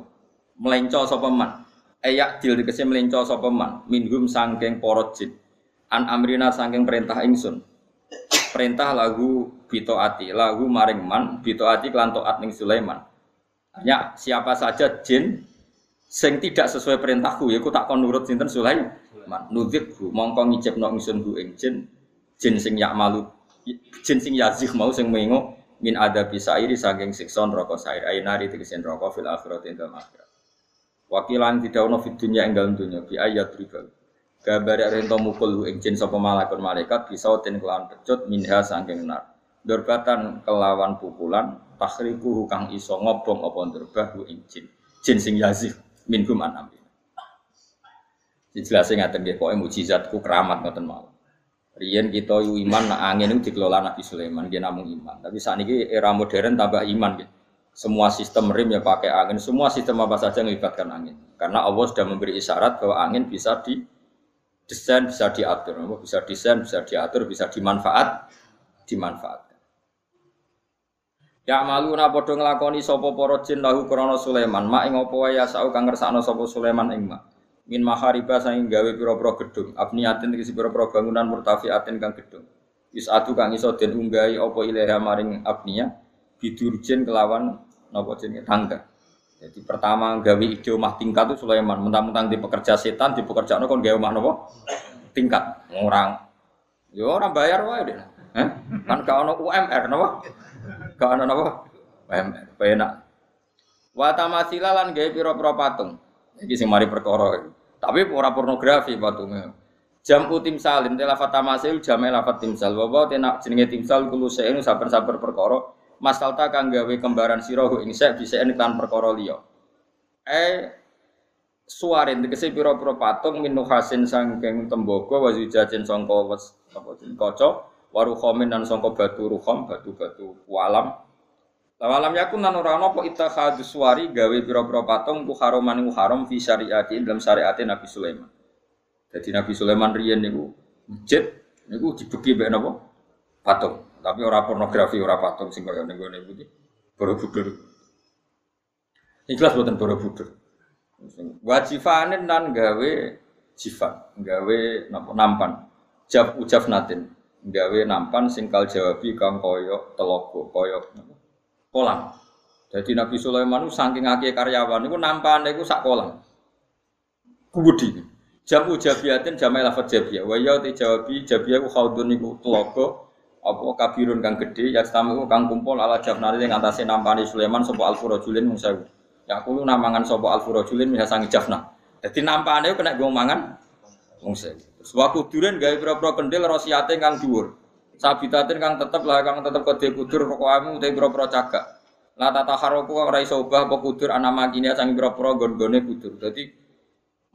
Melenco sapa man. Ayak dil tegese melenco sapa man minhum sangking para jin an amrina saking perintah ingsun perintah lagu bito ati lagu maring man bito ati kelan toat ning Sulaiman hanya siapa saja jin Sing tidak sesuai perintahku ya aku tak kon nurut sinten Sulaiman. Nudzib bu mongko ngijibno ingsun bu ing jin jin sing yak malu jin sing yazih mau sing mengo min ada iri saking siksa neraka sair nari tegese neraka fil akhirat ing dalam. Wakilan tidak ono fit dunya ing dalam dunya bi ayat. Gambare rento mukul ing jin sapa malaikat malaikat bisa ten kelawan pecut minha saking nar. Dorbatan kelawan pukulan takhriku kang iso ngobong apa nderbah ing jin. Jin sing yazih minhum an amri. Dijelaskan ngaten nggih pokoke mujizatku keramat ngoten mawon. Riyen kita yu iman nak angin itu dikelola Nabi Sulaiman, dia namun iman. Tapi saat ini era modern tambah iman gitu. Semua sistem rem ya pakai angin, semua sistem apa saja melibatkan angin. Karena Allah sudah memberi isyarat bahwa angin bisa di desain, bisa diatur, bisa desain, bisa diatur, bisa dimanfaat, dimanfaatkan. Ya malu na padha nglakoni sapa para jin lahu krana Sulaiman, mak ing apa wae ngersakno sapa Sulaiman ing mak. Min mahariba saking gawe pira-pira gedung, abniatin tegese pira-pira bangunan murtafiatin kang gedung. Wis adu kang iso den unggahi apa maring abnia bidurjen kelawan napa jenenge tangga. Jadi pertama gawe ide omah tingkat itu Sulaiman, mentang-mentang di pekerja setan, di pekerjaan kon gawe omah napa? Tingkat, orang. Yo orang bayar wae deh. Eh? Kan ka ono UMR napa? Gak ana napa? PMR, penak. Wa tamasila lan gawe pira-pira patung. Iki sing mari perkara. Tapi ora pornografi patungnya. Jam utim salim tela fatamasil jamel lafat timsal. Wa tenak jenenge timsal kulo seenu saben-saben perkara. Masalta kang gawe kembaran sira ing sek bisa kan perkara liya. Eh suarin tegese pira-pira patung min nuhasin sangking tembaga wa zujajen sangka wes apa kaca waruhomin dan songko batu ruhom batu-batu walam Lawalam yakun nan ora ana apa ittakhadhu suwari gawe pira-pira patung ku haroman ku haram fi syariati dalam syariat Nabi Sulaiman. Jadi Nabi Sulaiman riyen niku masjid niku dibeki mbek napa? Patung. Tapi ora pornografi, ora patung sing kaya ning gone iki. Borobudur. Ikhlas boten Borobudur. Wajifanin nan gawe jifan, gawe nampan. Jaf ujaf natin gawe nampan singkal jawabi kang koyo telogo koyo kolam. Jadi Nabi Sulaiman itu saking akeh karyawan itu nampan itu sak kolam. Kubudi. Jamu jabiatin jamai lafat jabiyah. Wa ya te jawabi jabiyah ku khaudun iku telogo apa kabirun kang gede ya tamu kang kumpul ala jabnari yang atase nampani Sulaiman sapa alfurajulin mung sewu. Ya kulo namangan sapa alfurajulin bisa sangi jafna. Jadi nampane kena gue mangan wong sewu. Suwaku duren gawe pira-pira kendil rosiate kang dhuwur. Sabitatin kang tetep lah kang tetep kode kudur pokokamu te pira-pira cagak. La tata haroku ora iso ubah apa kudur ana makine sang pira-pira gon-gone kudur. Dadi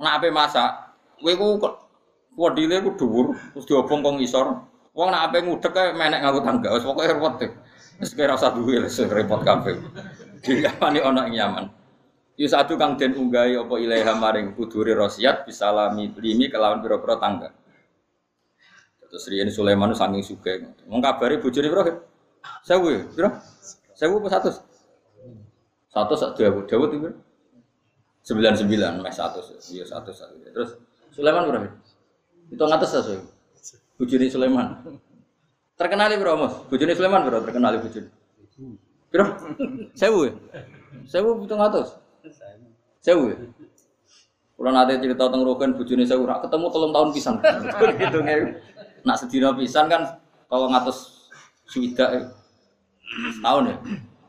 nek ape masak, kowe ku wadile ku dhuwur terus diobong kong isor. Wong nek ape ngudek kae menek nganggo tangga. Wis pokoke repot. Wis kira usah duwe wis repot kabeh. Diapani ana ing Yaman. Yu satu kang den unggahi apa ilaiha maring kuduri rosiat bisa lami limi kelawan pira-pira tangga. Terus riyen Sulaiman saking sugih. Wong kabare bojone pira? Sewu, pira? Sewu apa satu? Satu sak Dawud, Dawud sembilan sembilan, mes satu, iya satu satu. Terus Sulaiman berapa? Itu ngatas satu. Bujuni Sulaiman. Terkenali bro mas, bujuni Sulaiman bro terkenali bujuni. Bro, sewu, sewu itu ngatas. Sewu ya? Kalau nanti cerita tentang Rogan, bujuni sewu, rak ketemu telung tahun pisan. nggak? Nak sedina pisan kan, kalau ngatus suwida eh, tahun ya.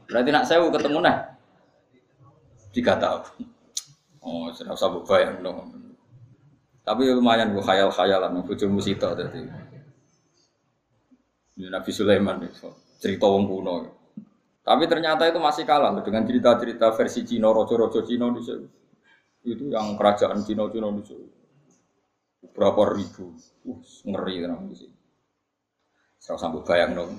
Berarti nak sewu ketemu nih tiga tahun. Oh, sudah usah bayang dong. Tapi lumayan gue khayal-khayalan, bujumu musita tadi. Nabi Sulaiman cerita wong kuno. Tapi ternyata itu masih kalah dengan cerita-cerita versi Cina, rojo-rojo Cina di sini. Itu yang kerajaan Cina Cina di sini. Berapa ribu, uh, ngeri kan di sini. Saya sampai bayang dong.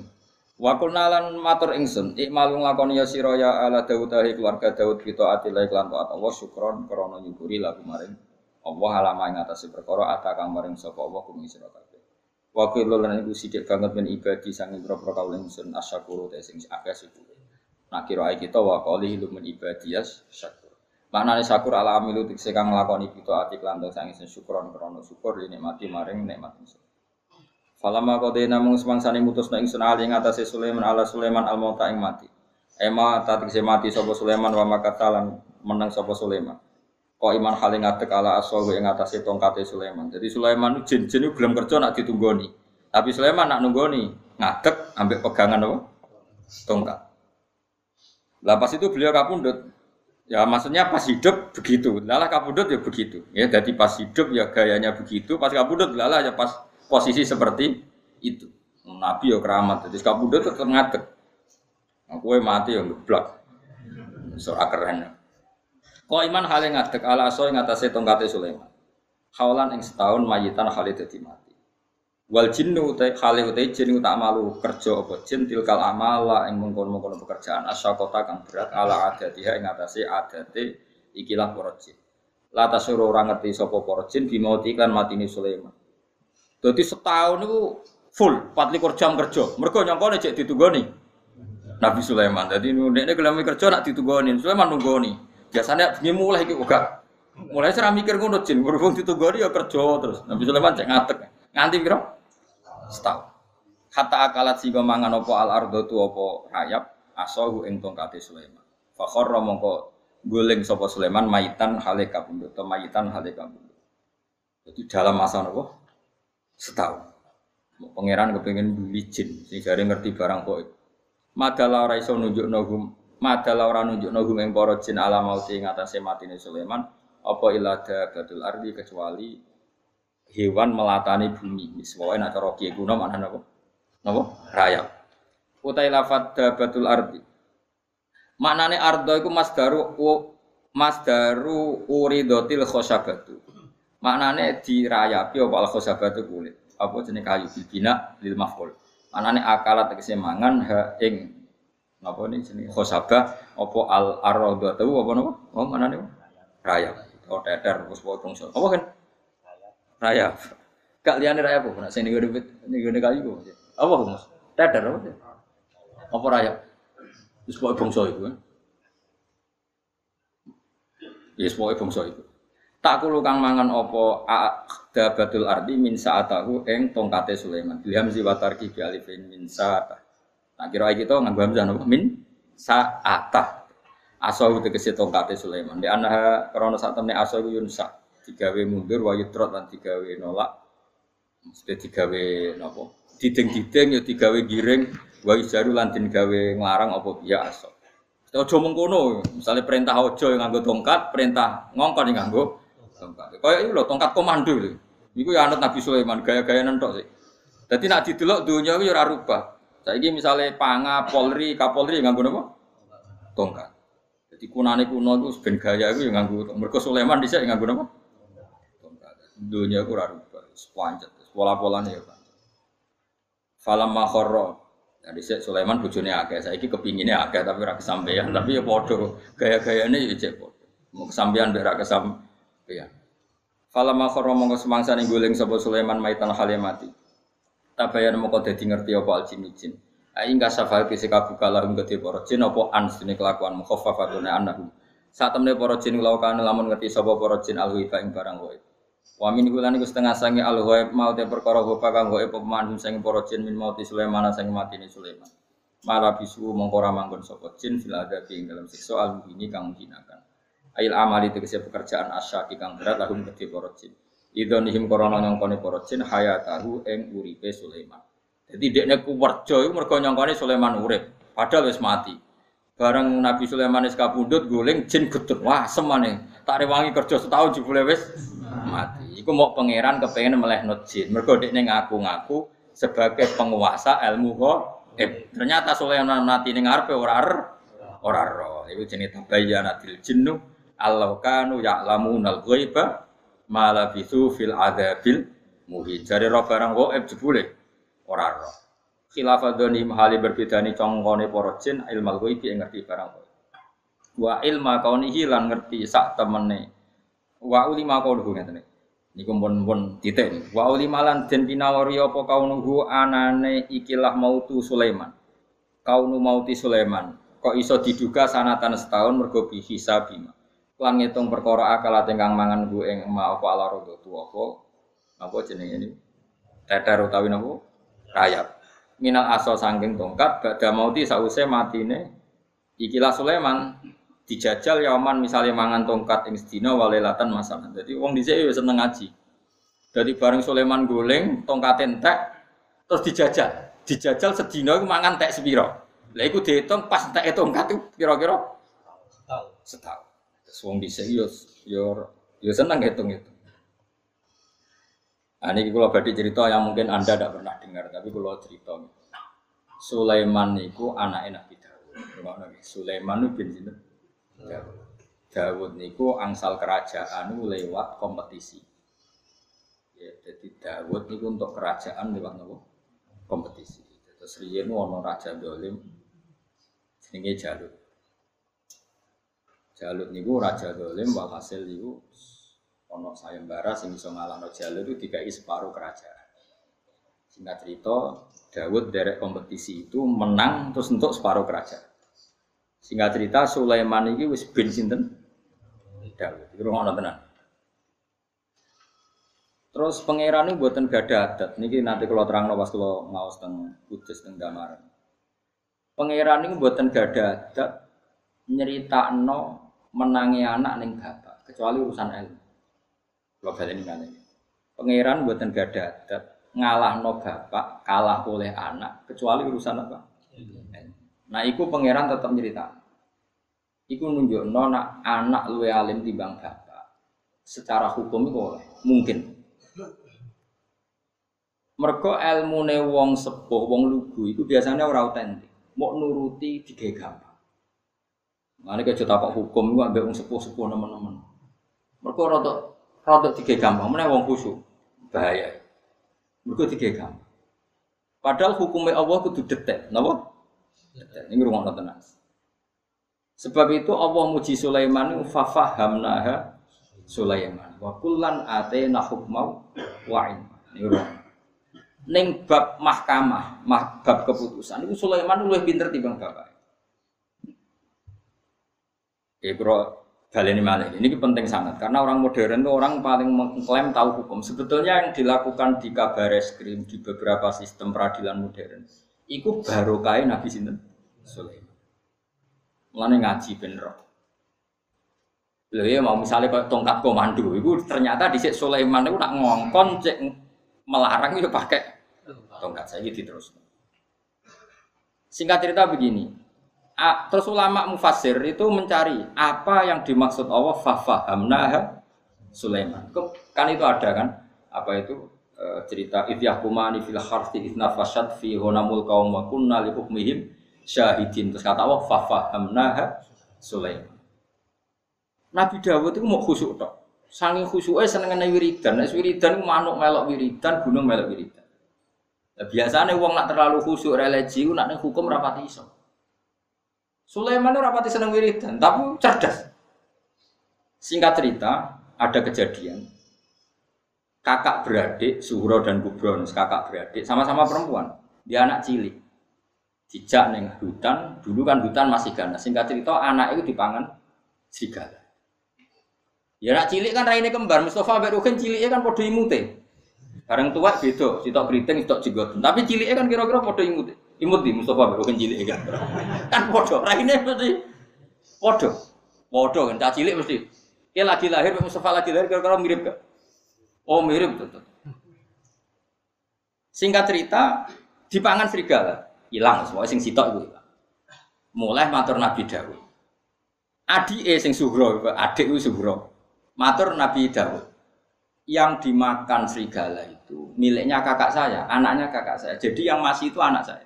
Wakul nalan matur ingsun, ikmalung lakon ya siro ya ala Dawud ahi keluarga Dawud kita atilai klan taat Allah syukron krono nyukuri lagu maring Allah alama ing atase perkara atakang maring sapa Allah kumi Wakil lan iku sithik banget men ibadi sanging propro kawula ingsun asyakuru te sing akeh syukur. Nah kira kita wa qali lu min ibadiyas syakur. Maknane syakur ala amilu tikse kang nglakoni kita ati lan sang isen syukron krana syukur ini mati maring nikmat ingsun. Falama qadaina mung semangsane mutusna ingsun ali ngatasé Sulaiman ala Sulaiman al mauta ing mati. Ema tatik mati sapa Sulaiman wa makatalan menang sapa Sulaiman. Kok iman hale ngadeg ala aswahu ing atase tongkate Sulaiman. Jadi Sulaiman jin-jin belum kerja nak ditunggoni. Tapi Sulaiman nak nunggoni, ngadeg ambek pegangan apa? Tongkat. Lah pas itu beliau kapundut. Ya maksudnya pas hidup begitu. Lalah kapundut ya begitu. Ya jadi pas hidup ya gayanya begitu, pas kapundut lalah ya pas posisi seperti itu. Nabi ya keramat. Jadi kapundut tetap ngadeg. Aku mati ya ngeblak. Surah keren. Kau iman hal yang ngadek ala aso yang tongkatnya Sulaiman. Haulan yang setahun mayitan hal itu mati. Wal jinnu utai hal utai jin tak malu kerja apa jin tilkal amala yang mengkon mengkon pekerjaan kota kang berat ala adatiha yang atasnya adate ikilah para jin. Lata suruh orang ngerti sopo para jin dimauti kan mati ini Sulaiman. Jadi setahun itu full 24 jam kerja. Mereka nyongkone cek nih Nabi Sulaiman. Jadi ini gelami kerja nak ditugoni. Sulaiman nunggoni. Biasanya bengi mulai iki uga. Mulai saya mikir ngono jin, berhubung ditugori ya kerja terus. Nabi Sulaiman cek ngatek. Nganti piro? Setahun. Hatta akalat sing mangan apa al ardo tu apa rayap asahu ing tongkate Sulaiman. Fakhara mongko guling sapa Sulaiman maitan hale kabundut atau maitan hale kabundut. Jadi dalam masa nopo setahun. Pangeran kepengen beli jin, sing jare ngerti barang kok. Madala ora iso nunjukno Madalah ora nunjukno hum ing para jin ala mauti ing atase matine Sulaiman apa ilada badul ardi kecuali hewan melatani bumi. Wis pokoke nek cara kiye kuno mana napa? Napa? Rayap. Utai lafat dabatul ardi. Maknane ardo iku masdaru masdaru uridotil khosabatu. Maknane dirayapi apa al khosabatu kulit. Apa jenis kayu bibina lil maf'ul. Maknane akalat tegese mangan ha ing apa ini jenis khosabah apa al arrodo tahu apa nama oh mana nih raya. Oh teter terus bawa bangsa apa kan? Raya. Gak liane raya apa? Sini gue debit ini gue kayu apa? Mas? Teter apa apa raya? Terus bawa bangsa itu kan ya yes, bawa bangsa itu tak kulo kang mangan opo dabatul ardi min saatahu eng tongkate Sulaiman. Ilham ziwatar ki alifin min saatah Nah kira kita nganggo hamzah napa min sa'ata. Asau tegese tongkate Sulaiman. Di anha krana sak temne asau yunsa digawe mundur wa yutrot lan digawe nolak. Mesti digawe napa? Diding-diding ya digawe giring wa ijaru lan gawe nglarang apa biya asau. Ojo mengkono, misalnya perintah ojo yang nganggo tongkat, perintah ngongkon yang nganggo tongkat. Kayak ini loh, tongkat komando itu. Iku ya anut Nabi Sulaiman, gaya-gaya nentok sih. Jadi nak didelok dunia itu ya rubah. Saiki misalnya panga, polri, kapolri nganggo napa? Tongkat. Jadi kunane kuno itu ben gaya iku yang nganggo mergo Sulaiman dhisik nganggo napa? Tongkat. Dunia iku ora rubah, pancet, pola-polane ya kan. Falam makhara. Jadi nah, Sulaiman bojone akeh, saiki kepingine akeh tapi ora kesampaian, tapi ya padha gaya-gayane ya cek padha. Mau kesampaian mbek ora kesampaian. Falam makhara mongko semangsa ning guling sapa Sulaiman maitan halimati. Tabayan moko dadi ngerti apa al jin jin. Aing ka safal kisi kabuka lahum gede para jin apa an sini kelakuan mukhaffafatun annahum. Saat temne para jin laukan lamun ngerti sapa para jin al ing barang gaib. Wa min kulan iku setengah sange al ghaib mau te perkara ghaiba kang gaib pemandu sing para jin min mauti Sulaiman sing matine Sulaiman. Malah bisu mongko ra manggon sapa jin fil adabi ing dalam siksa al ini kang menghinakan. Ail amali tegese pekerjaan asyaki kang berat lahum gede para jin idonihim korona nyongkone para jin hayatahu ing uripe Sulaiman. Jadi dekne kuwerjo iku mergo nyongkone Sulaiman urip, padahal wis mati. Bareng Nabi Sulaiman wis guling jin getut. Wah, semane. Tak rewangi kerja setahun jebule wis mati. Iku mau pangeran kepengen melehno jin. Mergo dekne ngaku-ngaku sebagai penguasa ilmu kok. Eh, ternyata Sulaiman mati ning ngarepe ora ora roh. Iku jenenge tabayyanatil jinnu Allah kanu ya'lamunal ghaiba malah bisu fil adabil muhi. Jadi roh barang goib jebule ora roh. Khilafah doni hali berbeda nih congkone para jin ilmu goib yang ngerti barang goib. Wa ilma kaunihi lan ngerti sak temene. Wa ulima kaunuhu ngeten Niku pun pun titik. Wa ulima lan den pinawari apa kaunuhu anane ikilah mautu Sulaiman. Kaunu mauti Sulaiman. Kok iso diduga sanatan setahun mergo bi hisabima lan ngitung perkara akal ingkang mangan ku ing ma apa ala rodo tu apa apa jenenge ini teter utawi napa rayap minal aso sangking tongkat badha mauti sause matine ikilah Sulaiman dijajal yaman misalnya mangan tongkat ing sedina walelatan masalah. Jadi wong dhisik ya seneng ngaji. Jadi bareng Sulaiman goleng tongkat entek terus dijajal. Dijajal sedina iku mangan tek sepiro. Lah iku dihitung pas entek tongkat itu kira-kira setahun. Setahun. Wong dhisik yo yo yo seneng hitung itu. Nah, ini kalau badai cerita yang mungkin Anda tidak pernah dengar, tapi kalau cerita. Sulaiman itu anaknya Nabi Dawud. Sulaiman itu bin sinten? Dawud. Dawud niku angsal kerajaan lewat kompetisi. Ya, jadi Dawud niku untuk kerajaan lewat nopo? Kompetisi. Terus riyen ono raja dolim jenenge Jalut. Jalut niku raja dolim walhasil niku ono sayembara sing iso ngalahno Jalut itu dikai separuh kerajaan. Singkat cerita, Dawud dari kompetisi itu menang terus untuk separuh kerajaan. Singkat cerita Sulaiman ini wis bin sinten Dawud. Itu ngono tenan. Terus pangeran ini buatan gada adat. Niki nanti kalau terang pas kalau ngawas teng kudus teng gambaran. Pangeran ini buatan gada adat nyerita no menangi anak neng bapak kecuali urusan ilmu. Kalau balik ini Pangeran buatan gada adat ngalah no bapak kalah oleh anak kecuali urusan apa? Nah, iku pangeran tetap cerita. Iku nunjuk nona anak luwe alim bang bapak. Secara hukum itu oleh mungkin. Mergo ilmune wong sepuh, wong lugu itu biasanya ora autentik. Mau nuruti tiga gampang. Mana kayak tapak hukum itu ambil wong sepuh-sepuh teman-teman. Mergo rada rada tiga gampang, mana wong khusyuk. Bahaya. Mergo tiga gampang. Padahal hukumnya Allah kudu detek? Detek. Ini rumah tenang. Sebab itu Allah muji Sulaiman fafahamnaha Sulaiman wa kullan atena hukmau wa ilma. Ini rumah. Ning bab mahkamah, mah, bab keputusan itu Sulaiman luwih pinter timbang bapak. Ya, bro, ini malah ini penting sangat karena orang modern itu orang paling mengklaim tahu hukum. Sebetulnya yang dilakukan di kabar reskrim di beberapa sistem peradilan modern itu baru kain Nabi Sinten Sulaiman. Mulane ngaji bener. Lho ya mau misalnya kayak tongkat komando itu ternyata di Sulaiman itu nak ngongkon cek melarang itu pakai tongkat saya gitu terus. Singkat cerita begini, terus ulama mufasir itu mencari apa yang dimaksud Allah fafahamnaha Sulaiman. Kan itu ada kan? Apa itu e, cerita idyahkumani fil harthi idnafashat fi honamul kaum wa kunna li hukmihim syahidin. Terus kata Allah fafahamnaha Sulaiman. Nabi Dawud itu mau khusuk tok. Sangi khusyuknya seneng wiridan. Nek wiridan manuk melok wiridan, gunung melok wiridan. Biasanya uang nak terlalu khusyuk religi, nak hukum rapati iso. Sulaiman rapati seneng wiridan, tapi cerdas. Singkat cerita, ada kejadian. Kakak beradik, Suhro dan Kubron, kakak beradik, sama-sama perempuan. Dia anak cilik. Dijak neng hutan, dulu kan hutan masih ganas. Singkat cerita, anak itu dipangan serigala. Ya anak cilik kan raine kembar, Mustafa Mbak Rukin ciliknya kan podo imute. Bareng tua beda, sitok beriting, sitok jigot. Tapi ciliknya kan kira-kira podo imute. Imut di Mustafa bukan cilik kan. Kan podo, raine mesti podo. Podo kan cah cilik mesti. Dia lagi lahir, Mustafa lagi lahir kira-kira mirip gak? Oh mirip betul. Singkat cerita, dipangan serigala, hilang semua sing sitok itu hilang. Mulai matur Nabi Dawud. Adi e sing Suhro, adik itu Suhro. Matur Nabi Dawud. Yang dimakan serigala itu miliknya kakak saya, anaknya kakak saya. Jadi yang masih itu anak saya.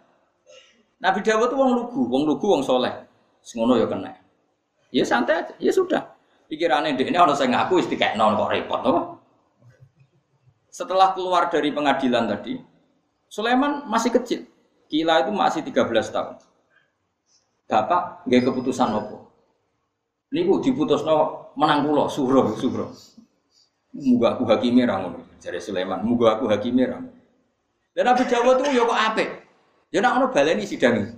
Nabi Dawud itu wong lugu, wong lugu wong soleh. Semono ya kena. Ya santai aja, ya sudah. Pikirannya dia ini orang saya ngaku isti kayak non kok repot, apa? Setelah keluar dari pengadilan tadi, Sulaiman masih kecil. Kila itu masih 13 tahun. Bapak nggak keputusan apa? Ini bu diputus no menang pulau suruh suruh. Muga aku hakimnya rangun, jadi Sulaiman. Muga aku rangun. Dan Nabi Dawud itu ya kok apik. Ya nak ono baleni sidang.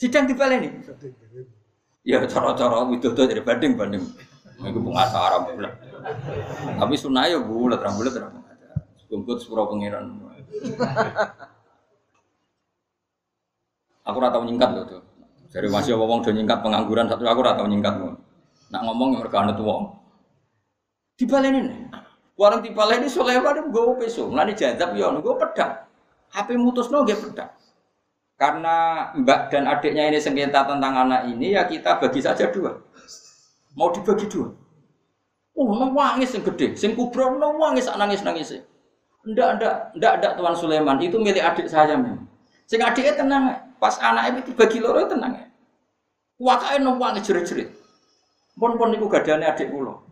Sidang dibaleni. Ya cara-cara widodo dari banding-banding. Iku bunga haram bulan. Tapi sunah ya bulat, ra bulat ra. Kumpul sepuro pangeran. Aku ora tau nyingkat lho tuh. Dari masih ngomong do nyingkat pengangguran satu aku ora tau nyingkat. Nak ngomong yang mereka anut wong. Dibaleni. Warung dibaleni Sulaiman gue peso. Mulane jadab yo gue pedang. HP mutusno nggih pedang. Karena mbak dan adiknya ini sengketa tentang anak ini ya kita bagi saja dua. Mau dibagi dua. Oh, nangis yang gede, sing kubro nangis nangis nangis. Ndak, ndak, ndak, ndak Tuan Sulaiman itu milik adik saya memang. Sing adiknya tenang, pas anaknya itu bagi loro tenang. Wakai nangis jerit-jerit. Pun pun niku gadane adik kula.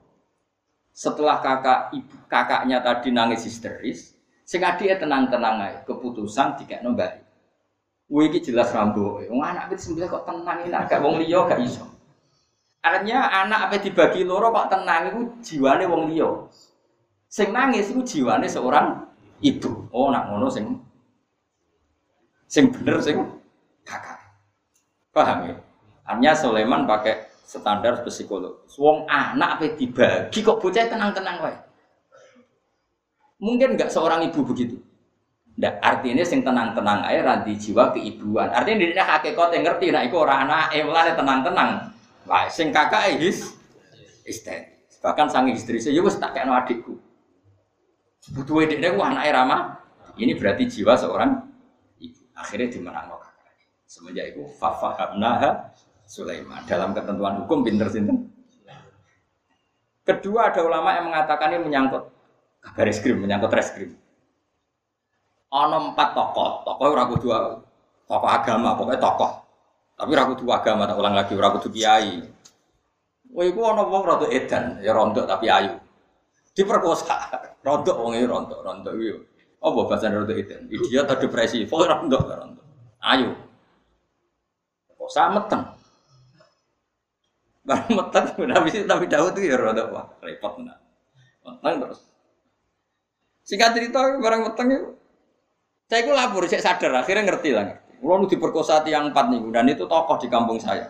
Setelah kakak ibu kakaknya tadi nangis histeris, sing adiknya tenang-tenang aja. Keputusan tiga nombari. Wih jelas rambo. Wong anak itu sembilan kok tenang ini agak wong liya gak iso. Artinya anak apa dibagi loro kok tenang itu jiwane wong liya. Sing nangis itu jiwane seorang ibu. Oh nak ngono sing sing bener sing kakak. Paham ya? Artinya Sulaiman pakai standar psikolog. Wong anak apa dibagi kok bocah tenang-tenang wae. Mungkin nggak seorang ibu begitu. Ndak artinya sing tenang-tenang aja ranti jiwa keibuan. Artinya dia hakikat yang ngerti nah iku ora anak eh tenang-tenang. Wah, sing kakak his istri. Bahkan sang istri saya wis tak kena adikku. Butuh edeknya ku anak Rama. Ini berarti jiwa seorang ibu. Akhirnya dimenang kakak. Semenjak itu fafahabnaha Sulaiman. Dalam ketentuan hukum pinter sinten. Kedua ada ulama yang mengatakan ini menyangkut kabar eskrim, menyangkut reskrim ono empat tokoh, tokoh ora kudu tokoh agama, pokoknya tokoh. Tapi ora kudu agama, tak ulang lagi, ora kudu kiai. Wah, iku ono wong rada edan, ya rontok tapi ayu. Diperkosa, rontok wong iki rontok, rontok iki. Apa bahasa rontok edan? Idiot atau depresi, pokoknya rontok, rontok. Ayu. Perkosa meteng. Barang meteng, Nabi Nabi Daud itu ya rontok, wah repot nah. Meteng terus. Singkat cerita, barang meteng itu saya itu lapor, saya sadar, akhirnya ngerti lah. Kalau diperkosa tiang empat nih, dan itu tokoh di kampung saya.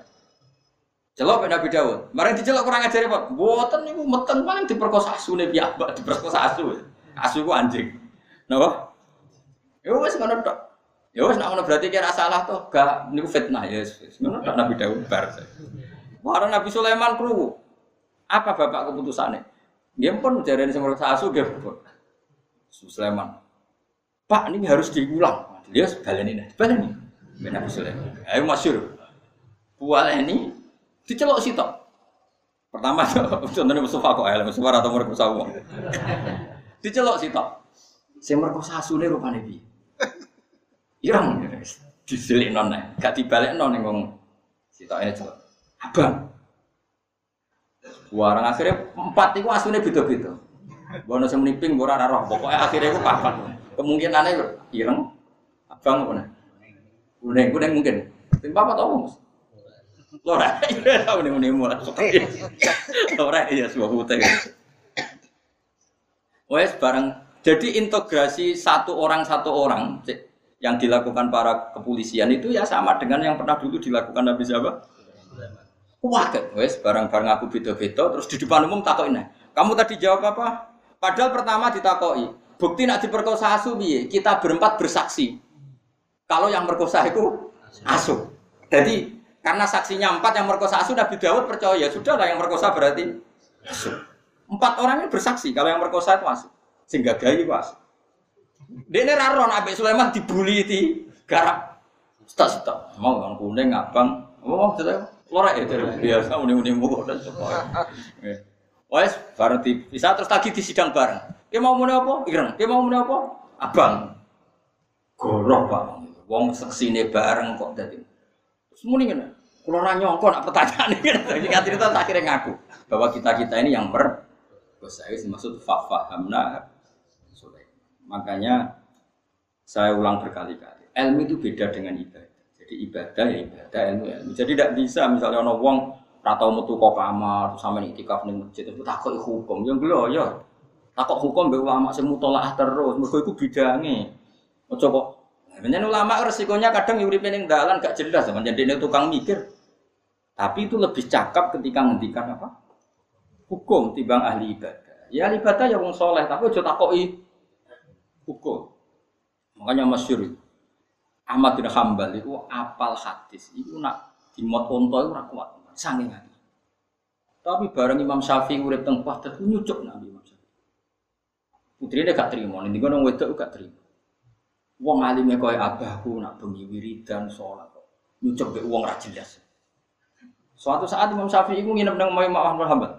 Celok Nabi Dawud. Barang dicelok kurang ajar Pak. Buatan niku meten paling diperkosa asu nih mbak diperkosa asu. Asu ku anjing. Napa? Ya wes ngono tok. Ya nak ngono berarti kira salah tuh. Gak niku fitnah ya. Ngono tok Nabi Dawud bar. Barang Nabi Sulaiman kru. Apa bapak keputusannya? Dia pun jarene sing asu dia. Sulaiman. Pak ini harus diulang. Dia baleni nih, baleni. Ben Abu Sulaiman. Ayo masyur. Buat ini dicelok sitok. Pertama contohnya Mustafa kok ya, Mustafa atau merkosa uang. dicelok sitok. Saya merkosa asune rupane piye? Irang diselik non gak yang ngomong sitok ini celok. Abang. Warang akhirnya empat itu asune beda-beda. Bono semeniping, bono roh. Pokoknya akhirnya itu papat kemungkinannya ireng abang apa nih kuning kuning mungkin tim apa tau mas Lora, iya tahu nih nih mulai. Lora iya sebuah putih. Wes bareng. Jadi integrasi satu orang satu orang yang dilakukan para kepolisian itu ya sama dengan yang pernah dulu dilakukan Nabi siapa? Wah, wes barang-barang aku beda-beda terus di depan umum takokin. Kamu tadi jawab apa? Padahal pertama ditakoi, Bukti nak diperkosa asu biye, kita berempat bersaksi. Kalau yang merkosa itu asu. Jadi karena saksinya empat yang merkosa asu Nabi Dawud percaya ya sudah lah yang merkosa berarti asu. Empat orang ini bersaksi kalau yang merkosa itu asu. Sehingga gaya itu asu. Ini raron Nabi Sulaiman dibully di garap. Stok stok. Mau bang kuning abang. Mau mau cerita. Lora ya biasa uning-uning mulu dan sebagainya. Wes bareng bisa terus lagi di sidang bareng. Dia mau muni apa? Ireng. Dia mau muni apa? Abang. Goroh pak. Wong seksine bareng kok dadi. Terus muni ngene. Kulo ora nyongko nak pertanyaan iki. Jadi cerita akhirnya ngaku bahwa kita-kita ini yang mer saya maksud fafahamna Makanya saya ulang berkali-kali. Ilmu itu beda dengan ibadah. Jadi ibadah ya ibadah, ilmu ilmu. Jadi tidak bisa misalnya ono wong atau metu kok kamar sama itikaf ning masjid itu takut hukum. Yang belum ya takut hukum be ulama sing mutolaah terus, mergo iku bidange. Ojo kok Menyen ulama resikonya kadang uripe ning dalan gak jelas, menjadi tukang mikir. Tapi itu lebih cakap ketika ngendikan apa? Hukum timbang ahli ibadah. Ya ahli ibadah ya wong soleh, tapi ojo takoki hukum. Makanya masyur itu. Ahmad bin Hambal itu apal hadis. Itu nak Di mot onto itu kuat, saking hati. Tapi bareng Imam Syafi'i urip teng Baghdad nyucuk Nabi Imam Syafi'i. Putrine gak terima, ning ngono wedok gak terima. Wong alime koyo abahku nak bengi wiridan salat kok. Nyucuk be wong ra jelas. Suatu saat Imam Syafi'i iku nginep nang Imam Ahmad Hambal.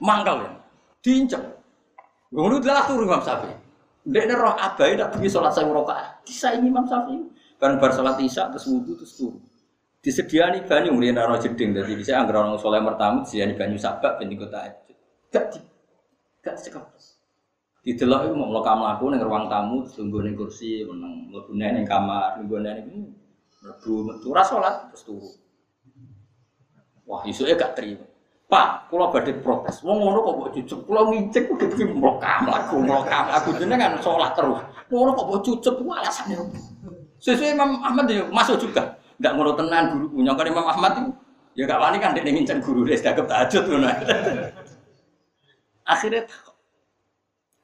Mangkal ya. Diincek. Ngono dalah turu Imam Syafi'i. Ndek roh abai tak bengi salat saya rakaat. Disaingi Imam Syafi'i. Bareng bar salat Isya terus wudu terus turu. Disediani banyu ngriyen ora jeding dadi bisa anggere orang saleh mertamu disediani banyu sabak ben digo tahajud. Gak di gak cekap. Didelok iku mau mlaku ning ruang tamu tunggu ning kursi meneng mlebu ning kamar mlebu ning mlebu metu ora salat terus turu. Wah, isuke gak terima. Pak, kula badhe protes. Wong ngono kok mbok cucuk. Kula ngincek kudu iki mlokam laku mlokam. Aku jenengan salat terus. Ngono kok mbok cucuk ku alasane opo? Sesuai Imam Ahmad ya masuk juga. Ndak ngono tenan guru punya kan Imam Ahmad itu ya gak wani kan dia ngincen guru dia sudah tahajud ngono. Akhirnya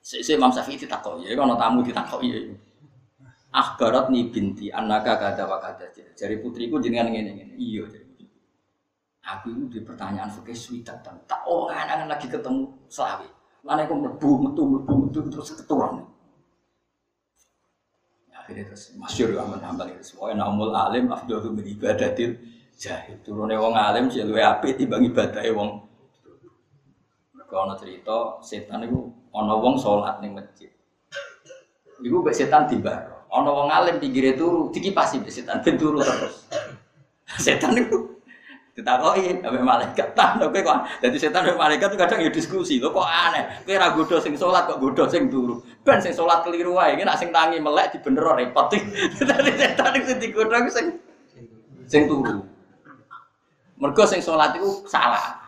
Sesuai Imam Syafi'i ditakoki, ya kalau tamu ditakoki ya. Akhbarat nih binti anaka kada wa kada. Jari putriku jenengan ngene ngene. Iya. Aku itu di pertanyaan fikih swidak dan tak oh anak lagi ketemu selawi. Mana aku mlebu metu mlebu metu terus keturun. Akhirnya terus masyur ya aman hambal itu semua. Namul alim afdalu min ibadatil jahil. Turunnya wong alim sih luwe apik timbang ibadahe wong. Kalau cerita setan itu ono wong sholat ning masjid. Iku mbek setan tiba. Ono wong alim pinggire turu dikipasi mbek setan ben turu terus. Setan itu ditakoki sampe malaikat. Tak kowe kok dadi setan sampe malaikat tuh kadang ya diskusi lho kok aneh? Kowe ra godho sing kok godho sing turu? Ben sing salat keliru wae iki sing tangi melek dibener repot. Dadi setan sing digodho sing sing turu. Mergo sing salat iku salah.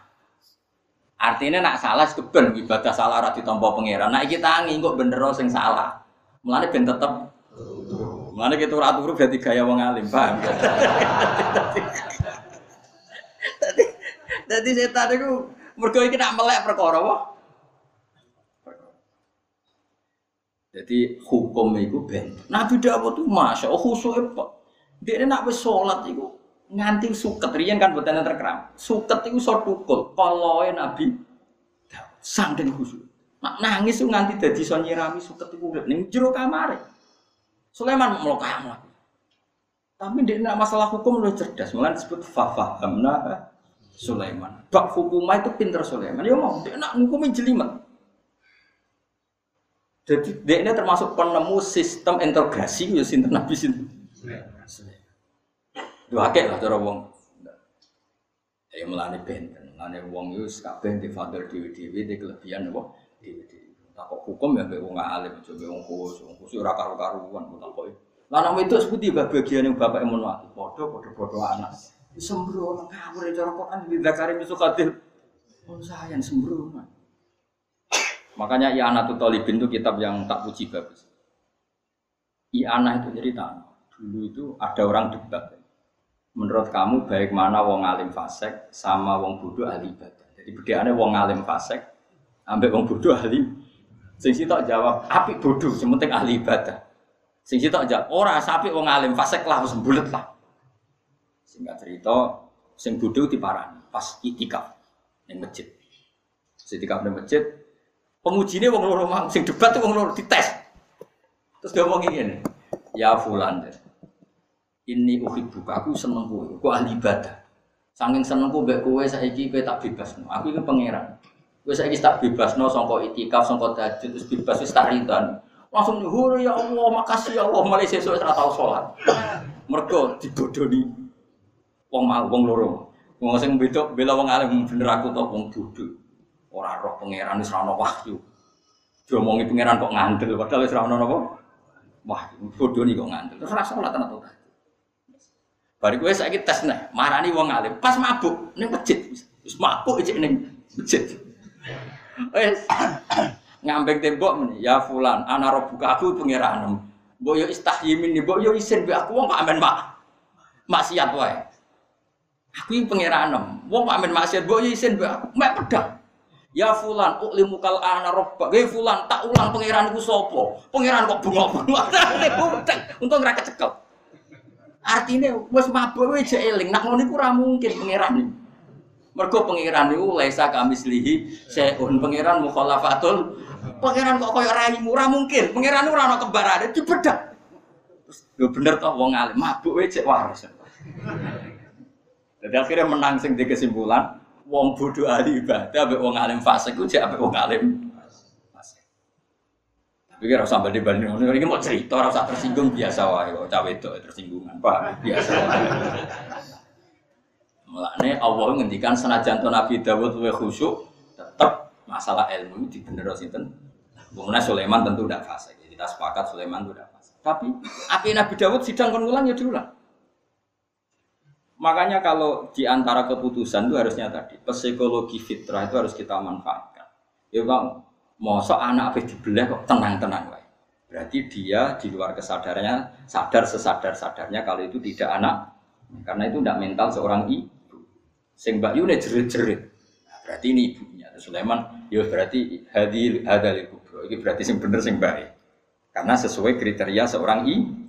Artinya nak salah keben ibadah salah ora ditampa pangeran. Nak iki tangi kok bener sing salah. Mulane ben tetep Mana kita ora turu berarti gaya wong alim, paham? Jadi setan itu mergo iki nak melek perkara wah. Jadi hukum itu ben. Nabi Dawud itu masya Allah khusyuk? Dia nak wis sholat itu nganti suket rian kan buatan terkeram. Suket itu so tukul. Kalau Nabi sang dan khusyuk. Nak nangis itu nganti jadi so nyirami suket itu udah ning jero kamar. Sulaiman melokam Tapi dia nak masalah hukum lebih cerdas. Mulai disebut fafahamna Sulaiman. Bak hukumah itu pinter Sulaiman. Ya mau dia nak ngukumi jelimet. Jadi dia ini termasuk penemu sistem integrasi ya sinten nabi sinten. Dua akeh lah cara wong. Ya melani benten, melani wong itu kabeh di father dewi di kelebihan apa dewi-dewi. kok hukum ya mbek wong alim coba wong khusus, wong khusus ora karo-karuan kok. Lah nek itu seperti bagian yang bapak emun mati, padha padha-padha anak. Sembrono ngawur ya cara Quran di Zakari kadir. Oh sayang sembrono. Makanya I'anatul Talibin itu kitab yang tak puji bagus. I'anah itu cerita. Dulu itu ada orang debat. Menurut kamu baik mana wong alim fasek sama wong bodoh ahli ibadah. Jadi bedanya wong alim fasek ambek wong bodoh ahli. Sing sitok jawab api bodoh, sementing ahli ibadah. Sing sitok jawab ora sapi wong alim fasek lah wis bulet lah. Singkat cerita, sing bodoh diparani pas itikaf yang masjid. Itikaf di masjid, pengujinya wong loro mang, sing debat wong loro dites. Terus dia ngomong ini, ya fulan ini buka aku seneng kowe, aku ahli ibadah. Saking seneng kowe mbek kowe saiki kowe tak bebas. Aku iki pangeran. Kowe saiki tak bebas no sangka itikaf, sangka tahajud terus bebas wis tak ridan. Langsung nyuhur ya Allah, makasih ya Allah, mulai sesuk ora tau salat. Mergo dibodoni wong mau wong loro. Wong sing beda bela wong alim bener aku to wong bodho. Ora roh pangeran wis ora ono wahyu. Diomongi pangeran kok ngandel padahal wis ora ono napa? Wah, bodho kok ngandel. Terus ora salat tenan to. Bari kowe saiki tes nih, marani wong alim pas mabuk ning masjid. Wis mabuk iki ning masjid. Wis ngambek tembok meni, ya fulan, ana buka aku pangeran. Mbok yo istahyi min, mbok yo isin mbek aku wong kok amen mak maksiat wae. Aku ini pengiranem. Wong amin maksiat mbok isin mbak mek pedang. Ya fulan uklimu kal ana robba. Ge fulan tak ulang pangeran iku sapa? Pangeran kok bengok-bengok. Untung ora kecekel. Artinya wis mabuk wis jek eling. Nak ngono ora mungkin pangeran iki. Mergo pangeran niku laisa kamislihi seun pangeran mukhalafatul. Pangeran kok koyo raimu ora mungkin. Pangeran ora ana kembarane dibedak. Terus bener toh wong alim mabuk wis jek waras. Jadi akhirnya menang sing di kesimpulan wong bodoh ahli ibadah ambek wong alim fasik ku ambek wong alim fasik. Tapi kira usah banding banding iki mau cerita usah tersinggung biasa wae cawe itu tersinggungan Pak biasa wae. Mulane Allah ngendikan senajan Nabi Dawud luwih khusyuk tetap masalah ilmu ini dibener sinten. Kemudian Sulaiman tentu tidak fasik. Kita sepakat Sulaiman itu tidak fasik. Tapi akhir Nabi Dawud sidang kon ya diulang. Makanya kalau di antara keputusan itu harusnya tadi psikologi fitrah itu harus kita manfaatkan. Ya bang, mosok anak apa dibelah kok tenang-tenang wae. Berarti dia di luar kesadarannya sadar sesadar sadarnya kalau itu tidak anak. Karena itu tidak mental seorang ibu. Sing Mbak Yune jerit-jerit. Nah, berarti ini ibunya. Sulaiman, ya berarti hadil hadal kubro. Ini berarti sing bener sing baik. Karena sesuai kriteria seorang ibu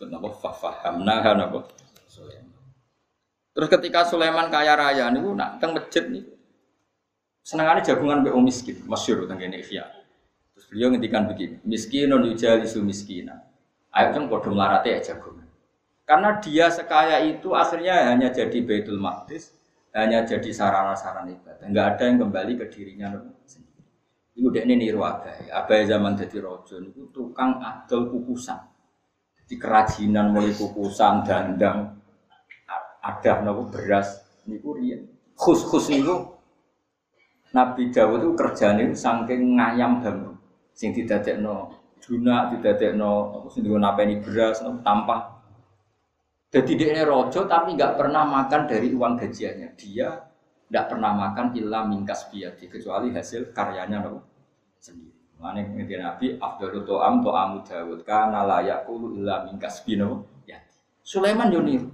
disebut napa fahamna napa Sulaiman. Terus ketika Sulaiman kaya raya niku nak teng masjid niku senengane jagungan mbek miskin, masyhur teng kene Ihya. Terus beliau ngendikan begini, miskinun yujalisu miskina. Ayo kan padha melarate ya jagungan. Karena dia sekaya itu akhirnya hanya jadi Baitul Maqdis, hanya jadi sarana-sarana ibadah. Enggak ada yang kembali ke dirinya sendiri. Dek ini niru abai. Abai zaman jadi rojo itu tukang adol kukusan di kerajinan mulai kukusan dandang ada nopo beras niku riyen. Khus khus niku Nabi Dawud itu kerjanya saking ngayam bambu sing didadekno duna didadekno apa sing napeni beras tanpa jadi dia rojo tapi nggak pernah makan dari uang gajiannya. Dia nggak pernah makan ilah mingkas biati kecuali hasil karyanya nopo sendiri Mane ngerti Nabi afdalu to'am to'amu Dawud kana la yaqulu illa min kasbino ya. Sulaiman yo niru.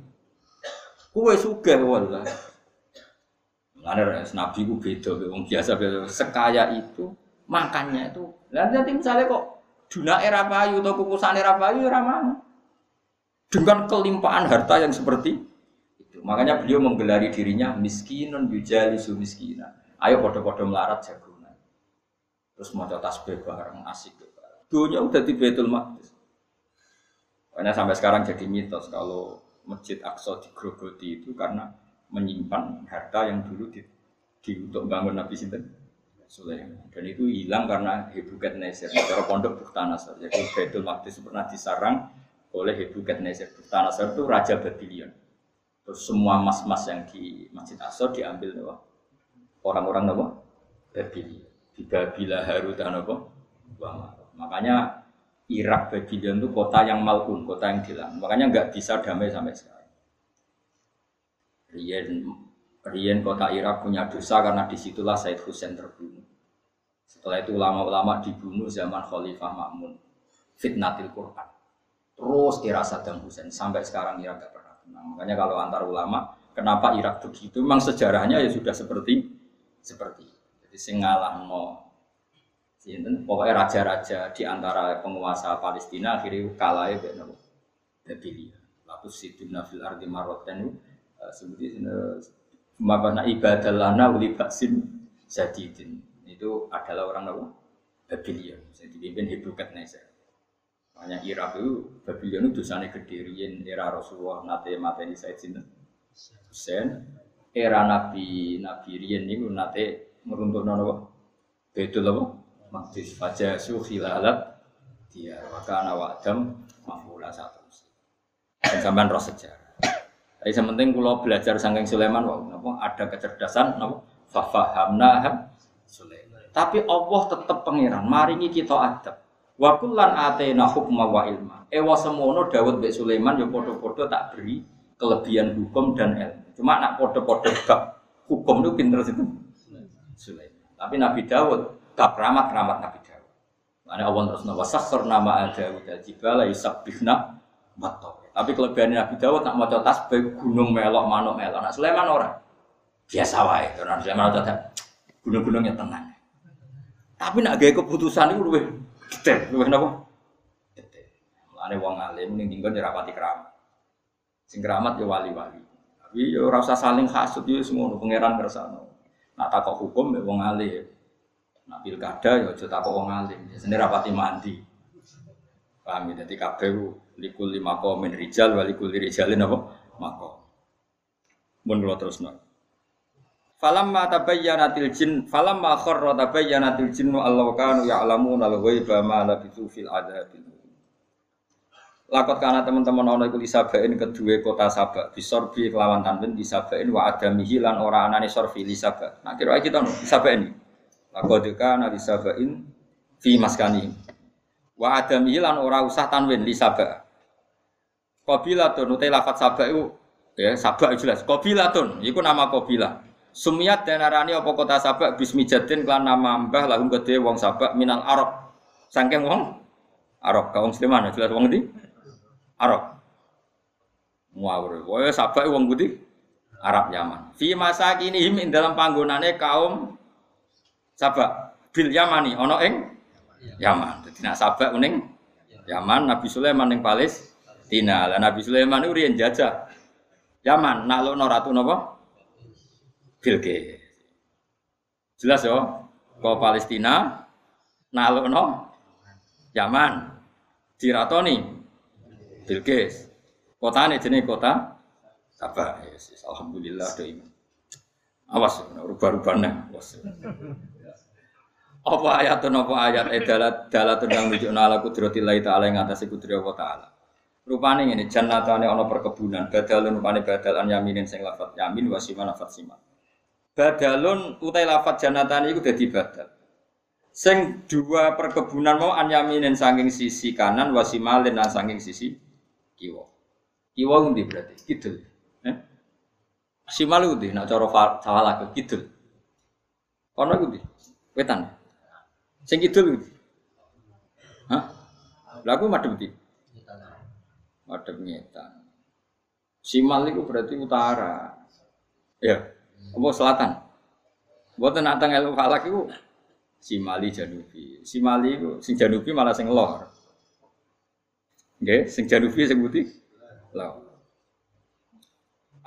Kuwe sugih wallahi. Mane Nabi ku beda wong biasa sekaya itu makannya itu. Lah nanti misalnya kok duna era payu atau kukusan era payu ora mana. Dengan kelimpahan harta yang seperti itu. Makanya beliau menggelari dirinya miskinun yujali miskina. Ayo podo-podo melarat jago terus mau tasbih bareng asik dunia udah di Betul Maqdis Makanya sampai sekarang jadi mitos kalau Masjid Aqsa digrogoti itu karena menyimpan harta yang dulu di, di untuk bangun Nabi Sinten Sulaiman. Dan itu hilang karena Hebuket Neser, cara pondok Buktanasar. Jadi Betul Maqdis pernah disarang oleh Hebuket Neser. Buktanasar itu Raja Babylon. Terus semua mas-mas yang di Masjid Aqsa diambil orang-orang Babylon di Babila Harut dan apa? Makanya Irak Babylon itu kota yang malkun, kota yang hilang. Makanya nggak bisa damai sampai sekarang. Rien, Rien kota Irak punya dosa karena di situlah Said Hussein terbunuh. Setelah itu ulama-ulama dibunuh zaman Khalifah Makmun. Fitnatil Quran. Terus era Saddam Hussein sampai sekarang Irak nggak pernah tenang. Makanya kalau antar ulama, kenapa Irak begitu? Memang sejarahnya ya sudah seperti seperti sing ngalahno. Sinten? Pokoknya raja-raja di antara penguasa Palestina akhirnya kalah ya nopo Babilia lalu siduna fil ardi maroten uh, seperti mabana ibadah lana uli baksin jadidin itu adalah orang nopo Babilia yang dipimpin Hebruket Neser Makanya Irak itu Babylon itu dosanya kedirian era Rasulullah nate mateni Said Sinten? Hussein era Nabi Nabi Rien itu nate meruntuhno napa? Betul apa? Makdis fajasu khilalat dia maka nawa adam mafula satu. Dan sampean roh sejarah. Tapi sementing kalau belajar sangking Sulaiman, wah, napa ada kecerdasan, napa fafahamna Sulaiman. Tapi Allah tetap pangeran, maringi kita adab. Wa kullan atena hukma wa ilma. Ewa semono Daud be Sulaiman yo padha-padha tak beri kelebihan hukum dan ilmu. Cuma nak padha-padha bab hukum itu pinter situ. Sulaiman. Tapi Nabi Dawud tak keramat keramat Nabi Dawud. Mana Allah terus nama sakhar nama ada udah jibala yusabihna bato. Tapi kelebihan Nabi Dawud nak mau tasbih gunung melok manuk melok. Nak Sulaiman orang biasa wae. Karena Sulaiman ada gunung-gunungnya tenang. Tapi nak gaya keputusan itu lebih detail, lebih apa? Detail. Ane wong alim ning dinggon ya rapati keramat. Sing keramat ya wali-wali. Tapi ya ora usah saling hasud ya semua pangeran kersane. Nak takok hukum ya wong alim. Nak pilkada ya aja takok wong alim. Sendiri rapati mandi. Paham ya? Jadi kabeh likul lima komen rijal walikul rijalin apa? Mako. Mun kula terusno. Falamma tabayyanatil jin falamma kharra tabayyanatil jinnu allahu kanu ya'lamuna al-ghaiba ma labithu fil adzabil Lakot karena teman-teman ono iku lisabain kedua kota Sabak bisorbi kelawan tanben disabain wa adamihi lan ora anane sorfi lisaba. Nah kira kita no disabain. Lakot kana lisabain fi maskani. Wa adamihi lan ora usah tanwin lisaba. Qabilatun utai lafat Sabak itu ya Sabak jelas. Qabilatun iku nama Qabilah. Sumiat dan arani apa kota Sabak bismi jadin klan nama mbah lahum gede wong Sabak minal Arab. Sangking wong Arab kaum Sleman jelas wong di Arab. Muawir. Wah, sabak wong putih Arab Yaman. Fi masa kini him dalam panggonane kaum sabak bil Yamani ono ing Yaman. Dadi nak sabak uning Yaman Nabi Sulaiman ning Palestina. Lah Nabi Sulaiman itu riyen jajah Yaman naklukno ratu napa? Bilqis. Jelas yo, ke Palestina naklukno Yaman diratoni Bilqis. ini jenis kota Sabah. Yes, alhamdulillah do iman. Awas rubah-rubahnya. Awas. Apa ayat apa ayat edalat dalat tentang menunjuk ala kudratillahi ta'ala yang atas kudri Allah ta'ala. Ini jannatane ana perkebunan, badalun rupane badal an yaminin sing lafat yamin wasima lafat sima. Badalun utai lafat jannatane iku dadi badal. Sing dua perkebunan mau an yaminin saking sisi kanan wasimalin lan saking sisi kiwa. Kiwa ngendi berarti? Kidul. Eh? Simal ngendi? Nak cara salah ke kidul. Kono ngendi? Wetan. Sing kidul ngendi? Hah? Lagu madhep ndi? Madhep ngetan. Simal itu berarti utara. Ya. Apa selatan? Buatan nak tanggal falak itu Simali Janubi. Simali itu sing Janubi malah sing lor. Nggih, sing janubi sing putih laut.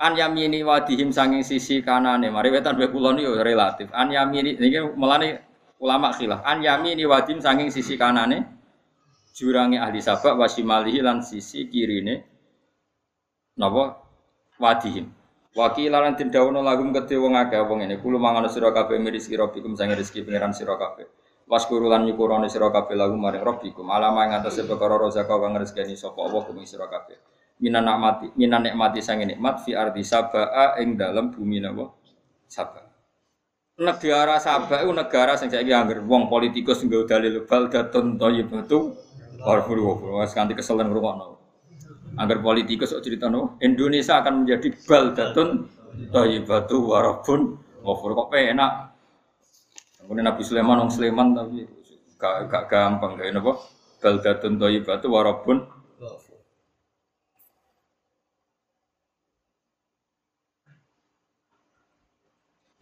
An yamini wadihim sanging sisi kanane. Mari wetan wae kula niku relatif. An yamini niki melane ulama khilaf. An yamini wadihim sanging sisi kanane jurange ahli sabak wasimalihi lan sisi kirine napa wadihim. Wakil lan den dawono lagum kedhe wong akeh wong ngene. Kulo mangan sira kabeh miris sira bikum sange rezeki pangeran sira kabeh. Waskuru lan nyukurane sira kabeh lagu maring rabbikum. Alama ing atase perkara rozaka kang rezekani sapa Allah kumi sira kabeh. Minan nikmati minan nikmati sange nikmat fi ardi sabaa ing dalam bumi napa? Sabaa. Negara sabaa itu negara sing saiki angger wong politikus nggo dalil baldatun thayyibatu warfuru wis kanthi keselen ngrungokno. Angger politikus cerita no Indonesia akan menjadi baldatun thayyibatu warabun ghafur kok penak Kemudian Nabi Sulaiman orang Sulaiman tapi gak, gak gampang kayak apa? Baldatun batu warabun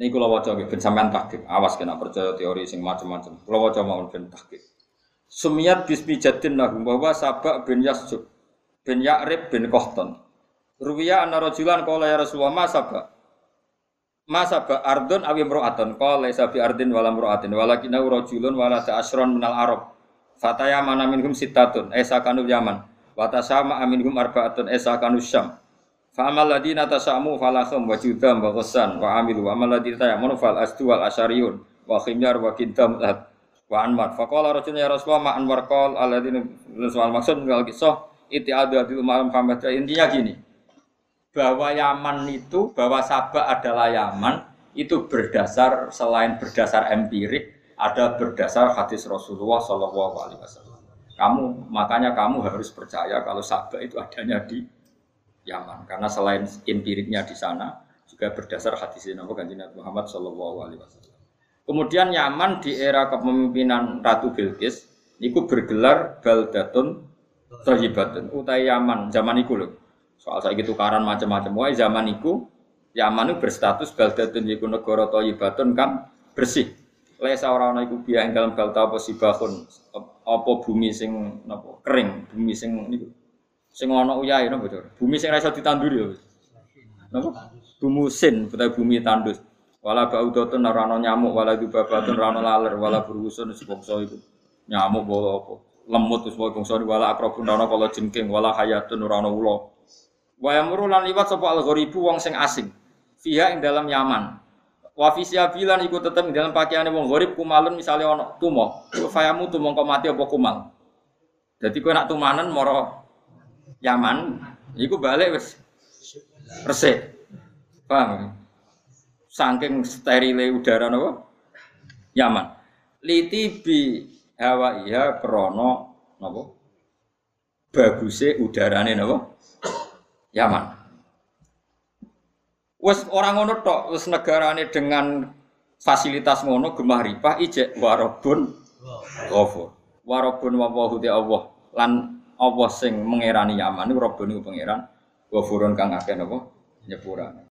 Ini kalau wajah ben sampean tahqiq, awas kena percaya teori sing macam-macam. Kalau wajah mau ben tahqiq. Sumiat bismi jadin lahum bahwa Sabak bin Yasjub bin Ya'rib bin Kohton. Ruwiya anna rajulan qala ya Rasulullah Sabak. Masa ba ardun awi mro'atun. Qala laisa bi ardin wala mro'atin. Walakin rajulun wala ta'asron minal arab. Fataya mana minhum sitatun esa kanu yaman. Wa tasama aminhum arbaatun. Esa kanu syam. Fa amal ladina tasamu falakhum wa judam wa ghassan wa amilu. Wa amal ladina tayamunu fal asdu wal asyariyun wa khimyar wa kidam wa anwar. Fa qala rajulun ya rasulullah ma anwar qal alladina soal maksud mengal kisah iti di umat Muhammad intinya gini bahwa Yaman itu bahwa Sabah adalah Yaman itu berdasar selain berdasar empirik ada berdasar hadis Rasulullah Shallallahu Alaihi Wasallam. Kamu makanya kamu harus percaya kalau Sabah itu adanya di Yaman karena selain empiriknya di sana juga berdasar hadis Nabi Nabi Muhammad Shallallahu Alaihi Wasallam. Kemudian Yaman di era kepemimpinan Ratu Bilqis itu bergelar Baldatun Thayyibatun utai Yaman zaman itu loh Soal saya gitu karan macam-macam. Wah zaman itu Yaman itu berstatus baldatun yiku negara thayyibatun kan bersih. Laisa ora ana iku biya ing dalem balta apa sibahun apa bumi sing napa kering, bumi sing niku sing ana uyahe napa Cor? Bumi sing ra iso ditanduri ya. Bumi sin, utawa bumi tandus. Wala baudatun ora ana nyamuk, wala dubabatun ora ana laler, wala burusun sebangsa iku. Nyamuk bawa apa? Lemut wis wae bangsa wala akrabun ora ana kala jengking, wala hayatun ora ula. Wa yamuru lan liwat sapa al-gharibu wong sing asing. Fiha ing dalam Yaman. Wa fi bilan iku tetep ing dalam pakaiane wong gharib kumalun misale ana. Iku fayamu tumo kok mati apa kumal. Dadi kowe nak tumanen moro Yaman, iku balik wis resik. Paham? Saking sterile udara napa? Yaman. Liti bi hawa iya krana napa? Baguse udarane napa? Yaman. Wes orang ngono tok, wes negarane dengan fasilitas ngono gemah ripah ijek warabun ghafur. Warabun wa te Allah lan Allah sing mengerani Yaman niku Rabbun niku pangeran ghafurun kang akeh napa nyepurane.